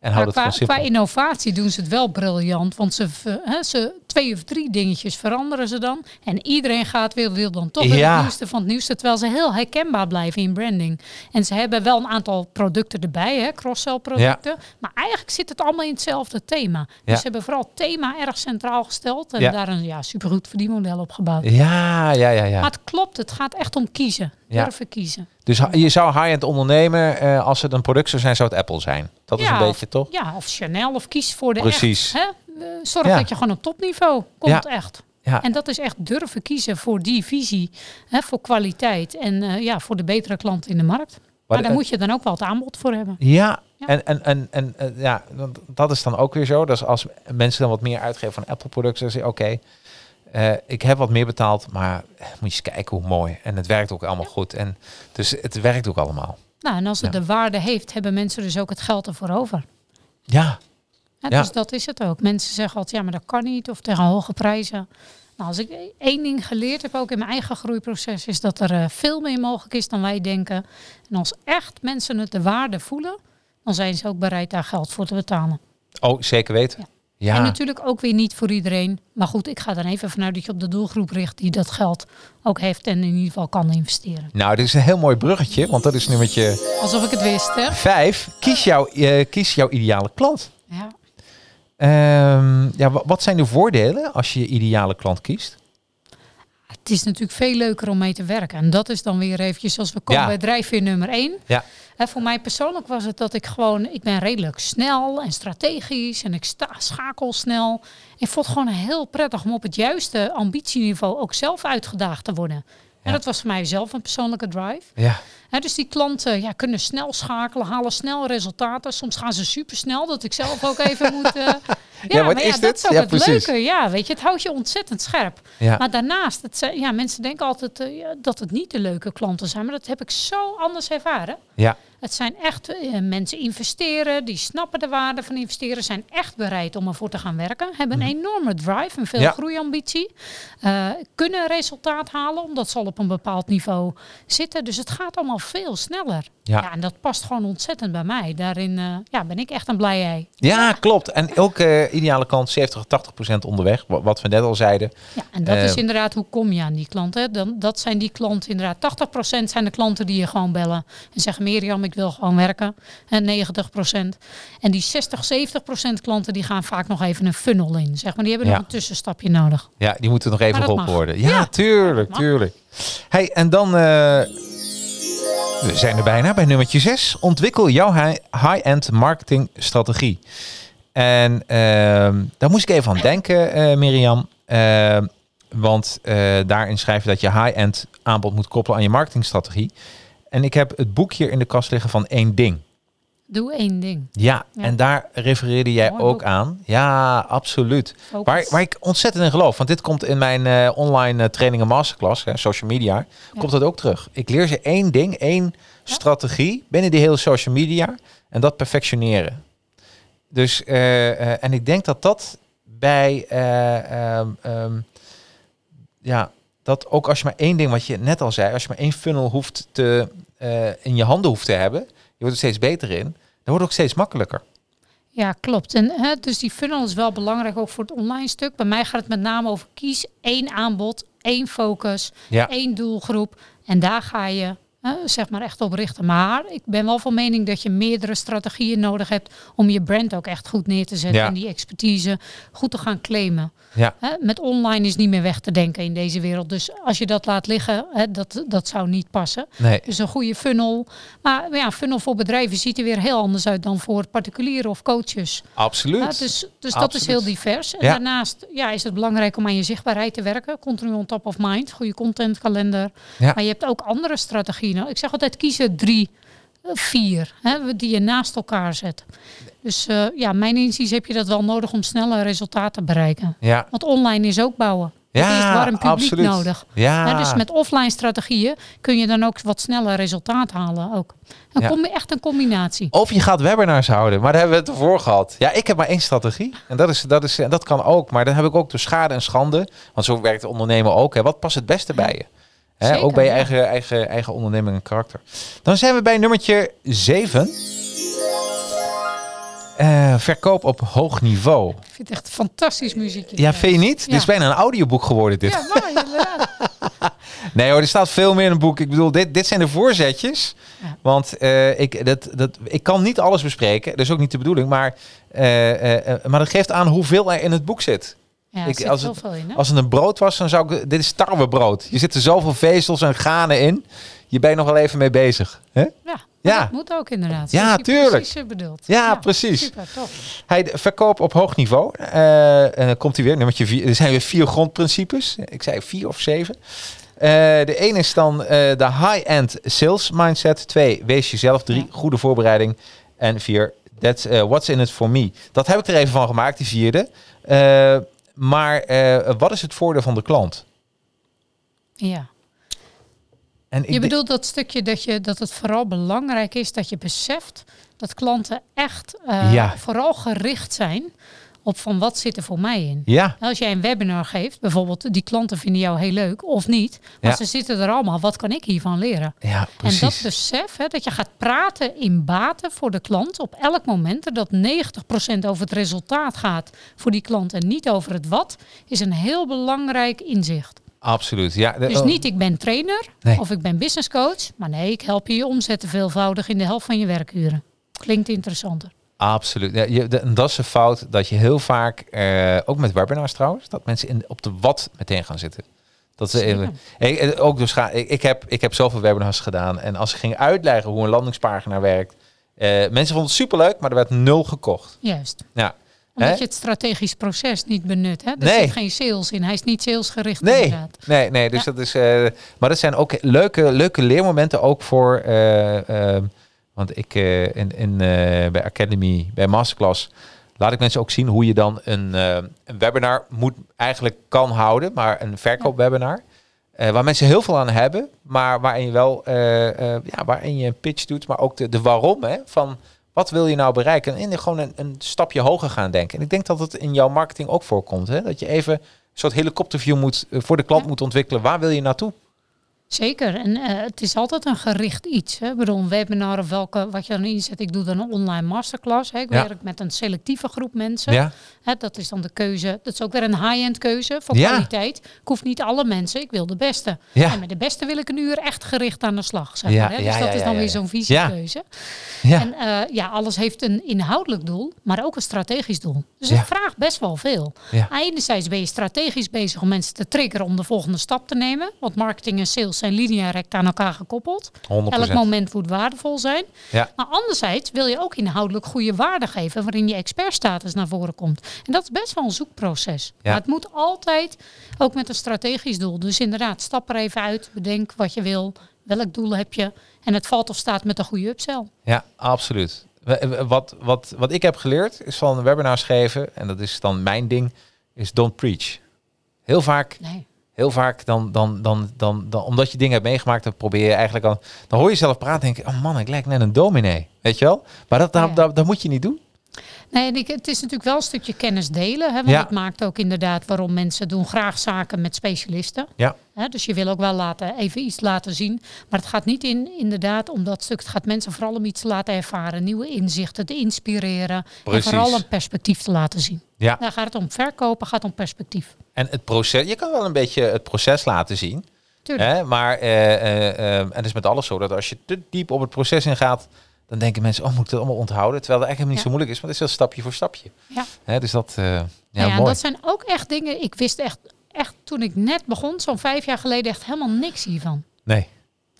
En hou Maar het qua, gewoon simpel. qua innovatie doen ze het wel briljant. Want ze, hè, ze twee of drie dingetjes veranderen ze dan. En iedereen gaat weer, wil dan toch Ja. het nieuwste van het nieuwste. Terwijl ze heel herkenbaar blijven in branding. En ze hebben wel een aantal producten erbij, hè, cross-sell producten. Maar eigenlijk zit het allemaal in hetzelfde thema. Dus Ja. ze hebben vooral thema erg centraal gesteld. En daar een ja, supergoed verdienmodel op gebouwd. Ja, ja, ja, ja. Maar het klopt, het gaat echt om kiezen. Durven kiezen. Dus je zou high-end ondernemen, eh, als het een product zou zijn, zou het Apple zijn. Dat is een beetje toch? Ja, of Chanel of kies voor de Precies. echt. Hè? Eh, Zorg Ja. dat je gewoon op topniveau komt Ja. echt. Ja. En dat is echt durven kiezen voor die visie, hè, voor kwaliteit en eh, ja, voor de betere klant in de markt. Maar, de- daar moet je dan ook wel het aanbod voor hebben. Ja, Ja. en, en, en, en ja, dat- is dan ook weer zo. Dus als mensen dan wat meer uitgeven van Apple-producten, dan zeggen oké, eh, ik heb wat meer betaald, maar eh, moet je eens kijken hoe mooi. En het werkt ook allemaal goed. En dus het werkt ook allemaal. Nou, en als het Ja. de waarde heeft, hebben mensen dus ook het geld ervoor over. Ja. Dus dat is het ook. Mensen zeggen altijd, ja, maar dat kan niet. Of tegen hoge prijzen. Nou, als ik één ding geleerd heb, ook in mijn eigen groeiproces, is dat er eh, veel meer mogelijk is dan wij denken. En als echt mensen het de waarde voelen, dan zijn ze ook bereid daar geld voor te betalen. oh, zeker weten. Ja. En natuurlijk ook weer niet voor iedereen. Maar goed, ik ga er even vanuit dat je op de doelgroep richt die dat geld ook heeft en in ieder geval kan investeren. nou, dit is een heel mooi bruggetje, want dat is nummertje Alsof ik het wist, hè? vijf. Kies, jouw eh, kies jouw ideale klant. Ja. Ehm, ja, wa- wat zijn de voordelen als je je ideale klant kiest? Het is natuurlijk veel leuker om mee te werken. En dat is dan weer eventjes als we komen Ja. bij drijfveer nummer één. Ja. Hè, voor mij persoonlijk was het dat ik gewoon, ik ben redelijk snel en strategisch en ik sta, schakel snel. Ik vond het gewoon heel prettig om op het juiste ambitieniveau ook zelf uitgedaagd te worden. En Ja. dat was voor mij zelf een persoonlijke drive. Ja, Dus die klanten ja, kunnen snel schakelen, halen snel resultaten. Soms gaan ze super snel, dat ik zelf ook even moet. eh, ja, wat maar is ja, dit? dat is ook Ja, het precies. leuke. Ja, weet je, het houdt je ontzettend scherp. Maar daarnaast, het zijn, ja, mensen denken altijd eh, dat het niet de leuke klanten zijn. Maar dat heb ik zo anders ervaren. ja. Het zijn echt eh, mensen investeren, die snappen de waarde van investeren, zijn echt bereid om ervoor te gaan werken, hebben een enorme drive en veel Mhm. Ja. groeiambitie, eh, kunnen resultaat halen omdat ze al op een bepaald niveau zitten. Dus het gaat allemaal veel sneller. Ja. Ja, en dat past gewoon ontzettend bij mij. Daarin eh, ja, ben ik echt een blij ei. Ja, klopt. En ook eh, ideale klant 70 80 procent onderweg. wa- Wat we net al zeiden. Ja, en dat Eh, is inderdaad hoe kom je aan die klanten. Dan, dat zijn die klanten inderdaad. 80% zijn de klanten die je gewoon bellen en zeggen: Mirjam, ik wil gewoon werken. En 90%. En die 60, 70% klanten die gaan vaak nog even een funnel in. Zeg maar, die hebben Ja. nog een tussenstapje nodig. Ja, die moeten nog even mag. worden. Ja, tuurlijk, tuurlijk. Hey, en dan... we zijn er bijna bij nummertje 6. Ontwikkel jouw hi- high-end marketing strategie. En ehm, daar moest ik even aan denken, eh Mirjam. Ehm, want eh, daarin schrijf je dat je high-end aanbod moet koppelen aan je marketingstrategie. En ik heb het boek hier in de kast liggen van één ding. Doe één ding. Ja, Ja. en daar refereerde jij Mooi ook boek. aan. Ja, absoluut. Focus. Waar, waar ik ontzettend in geloof. Want dit komt in mijn eh, online eh, trainingen masterclass, hè, social media, komt dat ook terug. Ik leer ze één ding, één strategie binnen die hele social media. En dat perfectioneren. Dus, eh, en ik denk dat dat bij, eh, ehm, ehm, ja, dat ook als je maar één ding, wat je net al zei, als je maar één funnel hoeft te, in je handen hoeft te hebben, wordt er steeds beter in, dan wordt het ook steeds makkelijker. Ja, klopt. En hè, dus die funnel is wel belangrijk ook voor het online stuk. Bij mij gaat het met name over kies één aanbod, één focus, Ja. één doelgroep. En daar ga je hè, zeg maar echt op richten. Maar ik ben wel van mening dat je meerdere strategieën nodig hebt om je brand ook echt goed neer te zetten Ja. en die expertise goed te gaan claimen. Ja. Hè, met online is niet meer weg te denken in deze wereld. Dus als je dat laat liggen, hè, dat, dat zou niet passen. Nee. Dus een goede funnel. Maar ja, funnel voor bedrijven ziet er weer heel anders uit dan voor particulieren of coaches. Absoluut. Dus dus dat is heel divers. En Ja. daarnaast ja, is het belangrijk om aan je zichtbaarheid te werken. Continu on top of mind. Goede contentkalender. Maar je hebt ook andere strategieën. Ik zeg altijd kiezen drie, eh, vier. Hè, die je naast elkaar zet. Dus eh, ja, mijn inziens heb je dat wel nodig om snelle resultaten te bereiken. Ja. Want online is ook bouwen. Je Ja, eerst warm publiek absoluut. nodig. Ja. Hè, dus met offline strategieën kun je dan ook wat sneller resultaat halen. Ook. Een Ja. combi- echt een combinatie. Of je gaat webinars houden, maar daar hebben we het ervoor gehad. Ja, ik heb maar één strategie. En dat, is, dat, is, en dat kan ook. Maar dan heb ik ook door schade en schande. Want zo werkt het ondernemen ook. Hè. Wat past het beste bij je? Hè, ook bij je eigen, eigen, eigen onderneming en karakter. Dan zijn we bij nummertje 7. Eh, verkoop op hoog niveau. Ik vind het echt een fantastisch muziekje. Ja, vind je niet? Dit is bijna een audioboek geworden dit. Ja, inderdaad. Nee hoor, er staat veel meer in het boek. Ik bedoel, dit, dit zijn de voorzetjes. Ja. Want eh, ik, dat, dat, ik kan niet alles bespreken. Dat is ook niet de bedoeling. Maar, eh, maar dat geeft aan hoeveel er in het boek zit. Ja, Ik- als het- in. Als het een brood was, dan zou ik... Dit is tarwebrood. Je zit er zoveel vezels en granen in. Je bent nog wel even mee bezig. Hè? Ja, Ja. dat moet ook inderdaad. Ja, tuurlijk. Precies eh, bedoeld. Ja, precies. Super, tof. Hij verkoop op hoog niveau. Eh, en dan komt hij weer, nummertje vier. Er zijn weer vier grondprincipes. Ik zei vier of zeven. Eh, de ene is dan de high-end sales mindset. Twee, wees jezelf. Drie, Ja. goede voorbereiding. En vier, that's, what's in it for me. Dat heb ik er even van gemaakt, die vierde. Maar eh, wat is het voordeel van de klant? Ja. En ik Je bedoelt dat stukje dat, je, dat het vooral belangrijk is dat je beseft dat klanten echt eh, Ja. vooral gericht zijn op van wat zit er voor mij in. Ja, Als jij een webinar geeft, bijvoorbeeld die klanten vinden jou heel leuk of niet, maar Ja. ze zitten er allemaal, wat kan ik hiervan leren? ja, En precies. dat besef, hè, dat je gaat praten in baten voor de klant op elk moment, en dat 90% over het resultaat gaat voor die klant en niet over het wat, is een heel belangrijk inzicht. Absoluut. Ja, Dus oh, niet ik ben trainer Nee. of ik ben business coach, maar nee, ik help je je omzetten veelvoudig in de helft van je werkuren. Klinkt interessanter. Absoluut. Ja, je, de, en dat is een fout dat je heel vaak, eh, ook met webinars trouwens, dat mensen in, op de wat meteen gaan zitten. Dat ze even, ik, eh, ook dus ga, ik, ik, heb, ik heb zoveel webinars gedaan en als ik ging uitleggen hoe een landingspagina werkt, eh, mensen vonden het superleuk, maar er werd nul gekocht. Juist. Ja. Omdat Hè? je het strategisch proces niet benut. Hè? Er Nee. zit geen sales in. Hij is niet salesgericht Nee, inderdaad. nee, nee. Dus Ja. dat is, maar dat zijn ook leuke, leuke leermomenten ook voor. Want ik eh, in, in, eh, bij Academy, bij Masterclass, laat ik mensen ook zien hoe je dan een, eh, een webinar moet eigenlijk kan houden, maar een verkoopwebinar. waar mensen heel veel aan hebben, maar waarin je wel ja, waarin je een pitch doet, maar ook de, de waarom hè, van wat wil je nou bereiken? En gewoon een, een stapje hoger gaan denken. En ik denk dat het in jouw marketing ook voorkomt. Hè? Dat je even een soort helikopterview moet, voor de klant Ja. moet ontwikkelen. Waar wil je naartoe? Zeker. En eh, het is altijd een gericht iets. Hè? Ik bedoel, een webinar of welke, wat je dan inzet. Ik doe dan een online masterclass. Hè? Ik Ja. werk met een selectieve groep mensen. Ja, Hè, dat is dan de keuze. Dat is ook weer een high-end keuze van Ja. kwaliteit. Ik hoef niet alle mensen. Ik wil de beste. Ja. En met de beste wil ik een uur echt gericht aan de slag. Zeg Ja, maar, hè? Dus ja, dat ja, is dan ja, weer ja. zo'n visiekeuze. ja. En eh, ja, alles heeft een inhoudelijk doel, maar ook een strategisch doel. Dus Ja. het vraagt best wel veel. Ja. Enerzijds ben je strategisch bezig om mensen te triggeren om de volgende stap te nemen. Want marketing en sales zijn lineair aan elkaar gekoppeld. 100%. Elk moment moet waardevol zijn. Ja. Maar anderzijds wil je ook inhoudelijk goede waarde geven waarin je expertstatus naar voren komt. En dat is best wel een zoekproces. Ja. Maar het moet altijd ook met een strategisch doel. Dus inderdaad, stap er even uit, bedenk wat je wil, welk doel heb je. En het valt of staat met een goede upsell. Ja, absoluut. wat, wat, wat ik heb geleerd is van webinars geven, en dat is dan mijn ding, is don't preach. Heel vaak, Nee. Heel vaak dan, dan, dan, dan, dan, omdat je dingen hebt meegemaakt, dan probeer je eigenlijk al, dan hoor je jezelf praten en denk je, oh man, ik lijk net een dominee, weet je wel? Maar dat, dat, dat, dat moet je niet doen. Nee, het is natuurlijk wel een stukje kennis delen. Hè, want Ja. dat maakt ook inderdaad waarom mensen doen graag zaken met specialisten. Ja. Hè, dus je wil ook wel laten, even iets laten zien. Maar het gaat niet in, inderdaad om dat stuk. Het gaat mensen vooral om iets te laten ervaren. Nieuwe inzichten te inspireren. Precies. En vooral een perspectief te laten zien. Ja. Daar gaat het om verkopen, gaat om perspectief. En het proces, je kan wel een beetje het proces laten zien. Tuurlijk. Hè? Maar eh, eh, eh, en het is met alles zo dat als je te diep op het proces ingaat, dan denken mensen, oh, moet ik dat allemaal onthouden? Terwijl het eigenlijk helemaal niet Ja. zo moeilijk is, maar het is wel stapje voor stapje. Ja. Hè? Dus dat, eh, ja, Nou ja, mooi. dat zijn ook echt dingen. Ik wist echt, echt toen ik net begon, zo'n vijf jaar geleden, echt helemaal niks hiervan. Nee.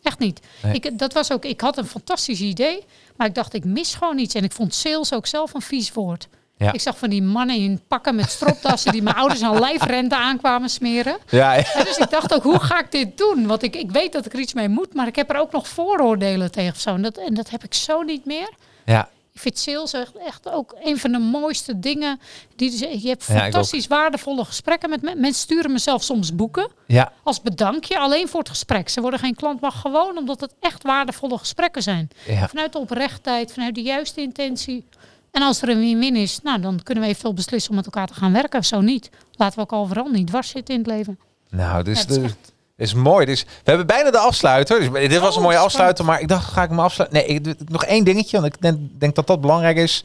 Echt niet. Nee. Ik, dat was ook, ik had een fantastisch idee, maar ik dacht, ik mis gewoon iets. En ik vond sales ook zelf een vies woord. Ja. Ik zag van die mannen in pakken met stropdassen die mijn ouders aan lijfrente aankwamen smeren. Ja, ja. En dus ik dacht ook, hoe ga ik dit doen? Want ik, ik weet dat ik er iets mee moet, maar ik heb er ook nog vooroordelen tegen of zo. En dat, en dat heb ik zo niet meer. ja. Ik vind sales echt, echt ook een van de mooiste dingen. Die, je hebt Ja, fantastisch waardevolle gesprekken met mensen. Mensen sturen mezelf soms boeken ja. als bedankje alleen voor het gesprek. Ze worden geen klant, maar gewoon omdat het echt waardevolle gesprekken zijn. Ja. Vanuit de oprechtheid, vanuit de juiste intentie. En als er een win-win is, nou, dan kunnen we eventueel beslissen om met elkaar te gaan werken of zo niet. Laten we ook overal niet dwars zitten in het leven. Nou, dus Ja, het is de- echt- is mooi. Dus we hebben bijna de afsluiter. Dus dit was een Oh, mooie afsluiter, maar ik dacht, ga ik hem afsluiten? Nee, ik, doe nog één dingetje, want ik denk, denk dat dat belangrijk is.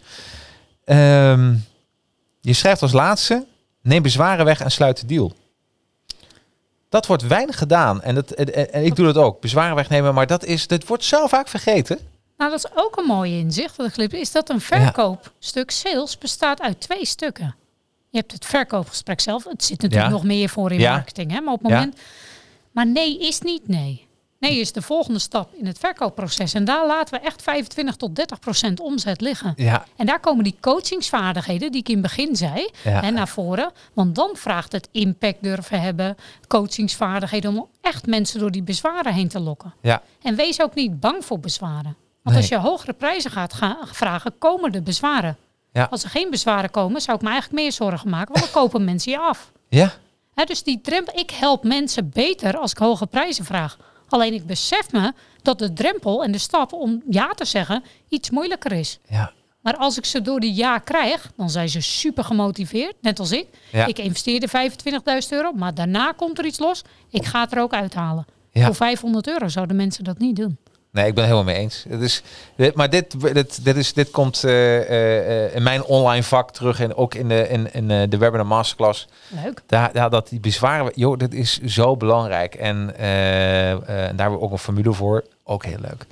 Ehm, je schrijft als laatste, neem bezwaren weg en sluit de deal. Dat wordt weinig gedaan. En, dat, en ik doe dat ook. Bezwaren wegnemen, maar dat, is, dat wordt zo vaak vergeten. Nou, dat is ook een mooie inzicht. Ik geleerd heb, is dat een verkoopstuk sales bestaat uit twee stukken. Je hebt het verkoopgesprek zelf. Het zit natuurlijk Ja. nog meer voor in Ja. marketing. Hè? Maar op het moment. Maar nee is niet nee. Nee is de volgende stap in het verkoopproces. En daar laten we echt 25 tot 30 procent omzet liggen. Ja, En daar komen die coachingsvaardigheden die ik in het begin zei, Ja. hè, naar voren. Want dan vraagt het impact durven hebben, coachingsvaardigheden om echt mensen door die bezwaren heen te lokken. ja, En wees ook niet bang voor bezwaren. Want Nee. als je hogere prijzen gaat gaan vragen, komen er bezwaren. Ja. Als er geen bezwaren komen, zou ik me eigenlijk meer zorgen maken, want dan kopen mensen je af. ja. Dus die drempel, ik help mensen beter als ik hoge prijzen vraag. Alleen ik besef me dat de drempel en de stap om ja te zeggen iets moeilijker is. ja. Maar als ik ze door die ja krijg, dan zijn ze super gemotiveerd, net als ik. Ja. Ik investeerde 25.000 euro, maar daarna komt er iets los. Ik ga het er ook uithalen. Ja. Voor 500 euro zouden mensen dat niet doen. Nee, ik ben het helemaal mee eens. Het is, dit, maar dit, dit, dit, is, dit komt eh, eh, eh, in mijn online vak terug en ook in de, in, in de webinar masterclass. Leuk. Daar, daar, dat die bezwaren, joh, dit is zo belangrijk. En daar hebben we ook een formule voor. Ook heel leuk.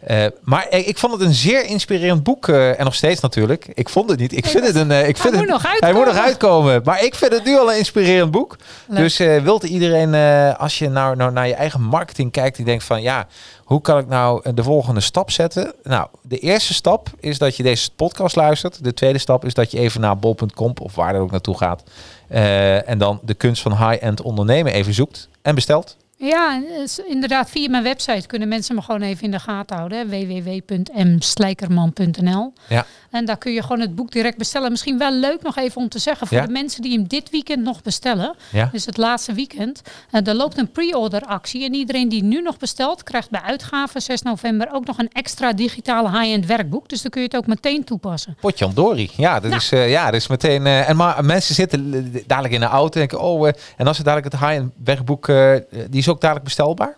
Eh, maar ik vond het een zeer inspirerend boek. eh, en nog steeds natuurlijk. Ik vond het niet. Ik vind het een. eh, ik vind moet het, nog Hij moet nog uitkomen. Maar ik vind het nu al een inspirerend boek. Dus wilt iedereen, als je nou, nou naar je eigen marketing kijkt, die denkt van ja, hoe kan ik nou de volgende stap zetten? Nou, de eerste stap is dat je deze podcast luistert. De tweede stap is dat je even naar bol.com of waar er ook naartoe gaat. en dan de kunst van high-end ondernemen even zoekt en bestelt. Ja, inderdaad, via mijn website kunnen mensen me gewoon even in de gaten houden. www.mslijkerman.nl Ja. En daar kun je gewoon het boek direct bestellen. Misschien wel leuk nog even om te zeggen voor Ja. de mensen die hem dit weekend nog bestellen. Ja. Dus het laatste weekend. eh, er loopt een pre-order actie. En iedereen die nu nog bestelt, krijgt bij uitgave 6 november ook nog een extra digitale high-end werkboek. Dus dan kun je het ook meteen toepassen. Potjandori. Ja, dat Nou. is, eh, ja, dat is meteen. eh, en maar mensen zitten dadelijk in de auto en denken, oh, en als ze dadelijk het high-end werkboek, die ook dadelijk bestelbaar.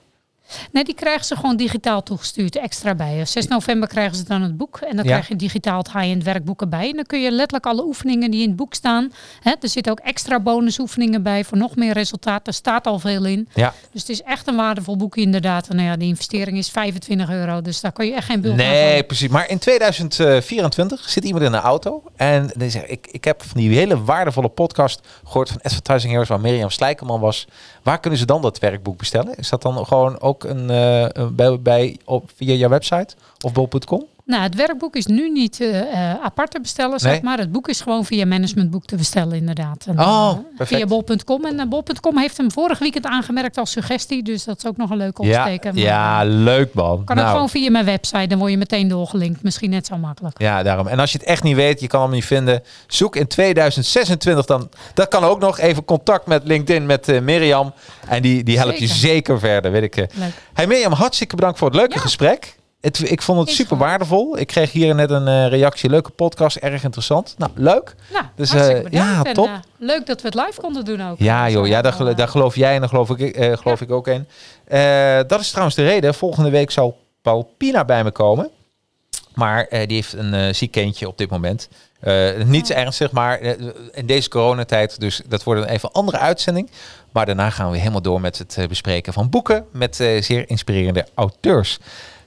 Nee, die krijgen ze gewoon digitaal toegestuurd, extra bij. 6 november krijgen ze dan het boek. En dan Ja. krijg je digitaal het high-end werkboek erbij. En dan kun je letterlijk alle oefeningen die in het boek staan. Hè, er zitten ook extra bonusoefeningen bij voor nog meer resultaat. Er staat al veel in. Ja. Dus het is echt een waardevol boek inderdaad. En nou ja, de investering is 25 euro. Dus daar kan je echt geen bult Nee, precies. Maar in 2024 zit iemand in een auto en die zegt, ik, ik heb van die hele waardevolle podcast gehoord van Advertising Heroes waar Mirjam Slijkerman was. Waar kunnen ze dan dat werkboek bestellen? Is dat dan gewoon ook eh, bij, bij op, via jouw website of bol.com? Nou, het werkboek is nu niet eh, apart te bestellen, zeg maar. Het boek is gewoon via managementboek te bestellen, inderdaad. En, Oh, eh. Via bol.com. En eh, bol.com heeft hem vorig weekend aangemerkt als suggestie. Dus dat is ook nog een leuke Ja, opsteken. Maar, ja, leuk man. kan Nou, ook gewoon via mijn website. Dan word je meteen doorgelinkt. Misschien net zo makkelijk. Ja, daarom. En als je het echt niet weet, je kan hem niet vinden. Zoek in 2026 dan. Dat kan ook nog even contact met LinkedIn met Mirjam. En die, die helpt je Zeker. verder, weet ik. Leuk. Hey Mirjam, hartstikke bedankt voor het leuke Ja. gesprek. Het, ik vond het super waardevol. Ik kreeg hier net een eh, reactie. Leuke podcast, erg interessant. Nou, leuk. Nou, Dus, eh, ja, En, top. eh, leuk dat we het live konden doen ook. Ja joh, ja, daar, daar geloof jij en daar geloof ik, geloof ik ook in. Dat is trouwens de reden. Volgende week zal Paul Pina bij me komen. Maar die heeft een ziek kindje op dit moment. Eh, niet zo ernstig, maar in deze coronatijd. Dus dat wordt een even andere uitzending. Maar daarna gaan we helemaal door met het bespreken van boeken. Met zeer inspirerende auteurs.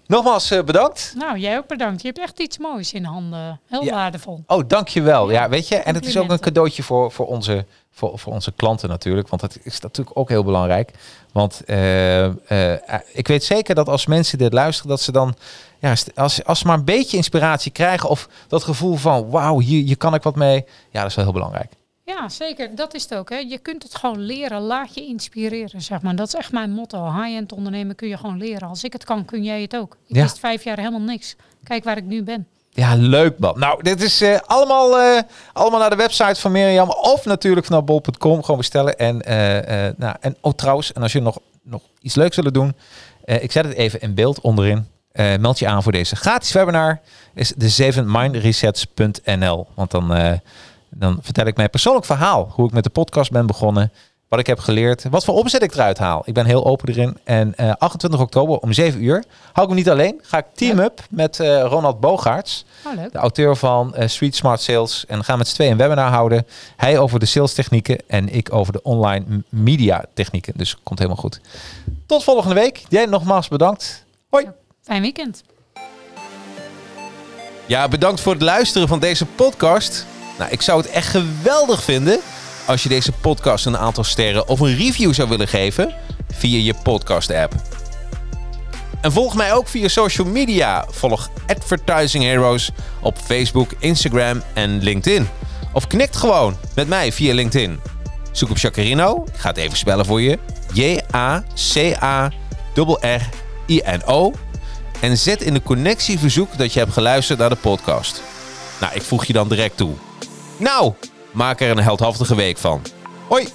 Nogmaals eh, bedankt. Nou, jij ook bedankt. Je hebt echt iets moois in handen. Heel Ja. waardevol. Oh, dankjewel. Ja, Ja, weet je, en het is ook een cadeautje voor, voor, onze, voor, voor onze klanten natuurlijk. Want dat is natuurlijk ook heel belangrijk. Want eh, eh, ik weet zeker dat als mensen dit luisteren, dat ze dan, ja, als, als ze maar een beetje inspiratie krijgen of dat gevoel van, wauw, hier, hier kan ik wat mee. Ja, dat is wel heel belangrijk. Ja, zeker. Dat is het ook. Hè. Je kunt het gewoon leren. Laat je inspireren, zeg maar. Dat is echt mijn motto. High-end ondernemen kun je gewoon leren. Als ik het kan, kun jij het ook. Ik Ja. wist vijf jaar helemaal niks. Kijk waar ik nu ben. Ja, leuk man. Nou, dit is eh, allemaal, eh, allemaal naar de website van Mirjam of natuurlijk vanaf bol.com gewoon bestellen. En, eh, nou, en oh, trouwens, en als je nog, nog iets leuks willen doen, ik zet het even in beeld onderin. Meld je aan voor deze gratis webinar. Is de 7mindresets.nl. Want dan, dan vertel ik mijn persoonlijk verhaal. Hoe ik met de podcast ben begonnen. Wat ik heb geleerd. Wat voor omzet ik eruit haal. Ik ben heel open erin. En eh, 28 oktober om 7 uur. Hou ik me niet alleen. Ga ik team up met eh, Ronald Bogaerts Oh, de auteur van eh, Street Smart Sales. En we gaan met z'n tweeën een webinar houden. Hij over de sales technieken en ik over de online media technieken. Dus komt helemaal goed. Tot volgende week. Jij nogmaals bedankt. Hoi. Fijn weekend. Ja, bedankt voor het luisteren van deze podcast. Nou, ik zou het echt geweldig vinden als je deze podcast een aantal sterren of een review zou willen geven via je podcast app. En volg mij ook via social media. Volg Advertising Heroes op Facebook, Instagram en LinkedIn. Of knikt gewoon met mij via LinkedIn. Zoek op Jacarino. Ik ga het even spellen voor je. J-A-C-A-R-R-I-N-O. En zet in de connectieverzoek dat je hebt geluisterd naar de podcast. Nou, ik voeg je dan direct toe. Nou, maak er een heldhaftige week van. Hoi!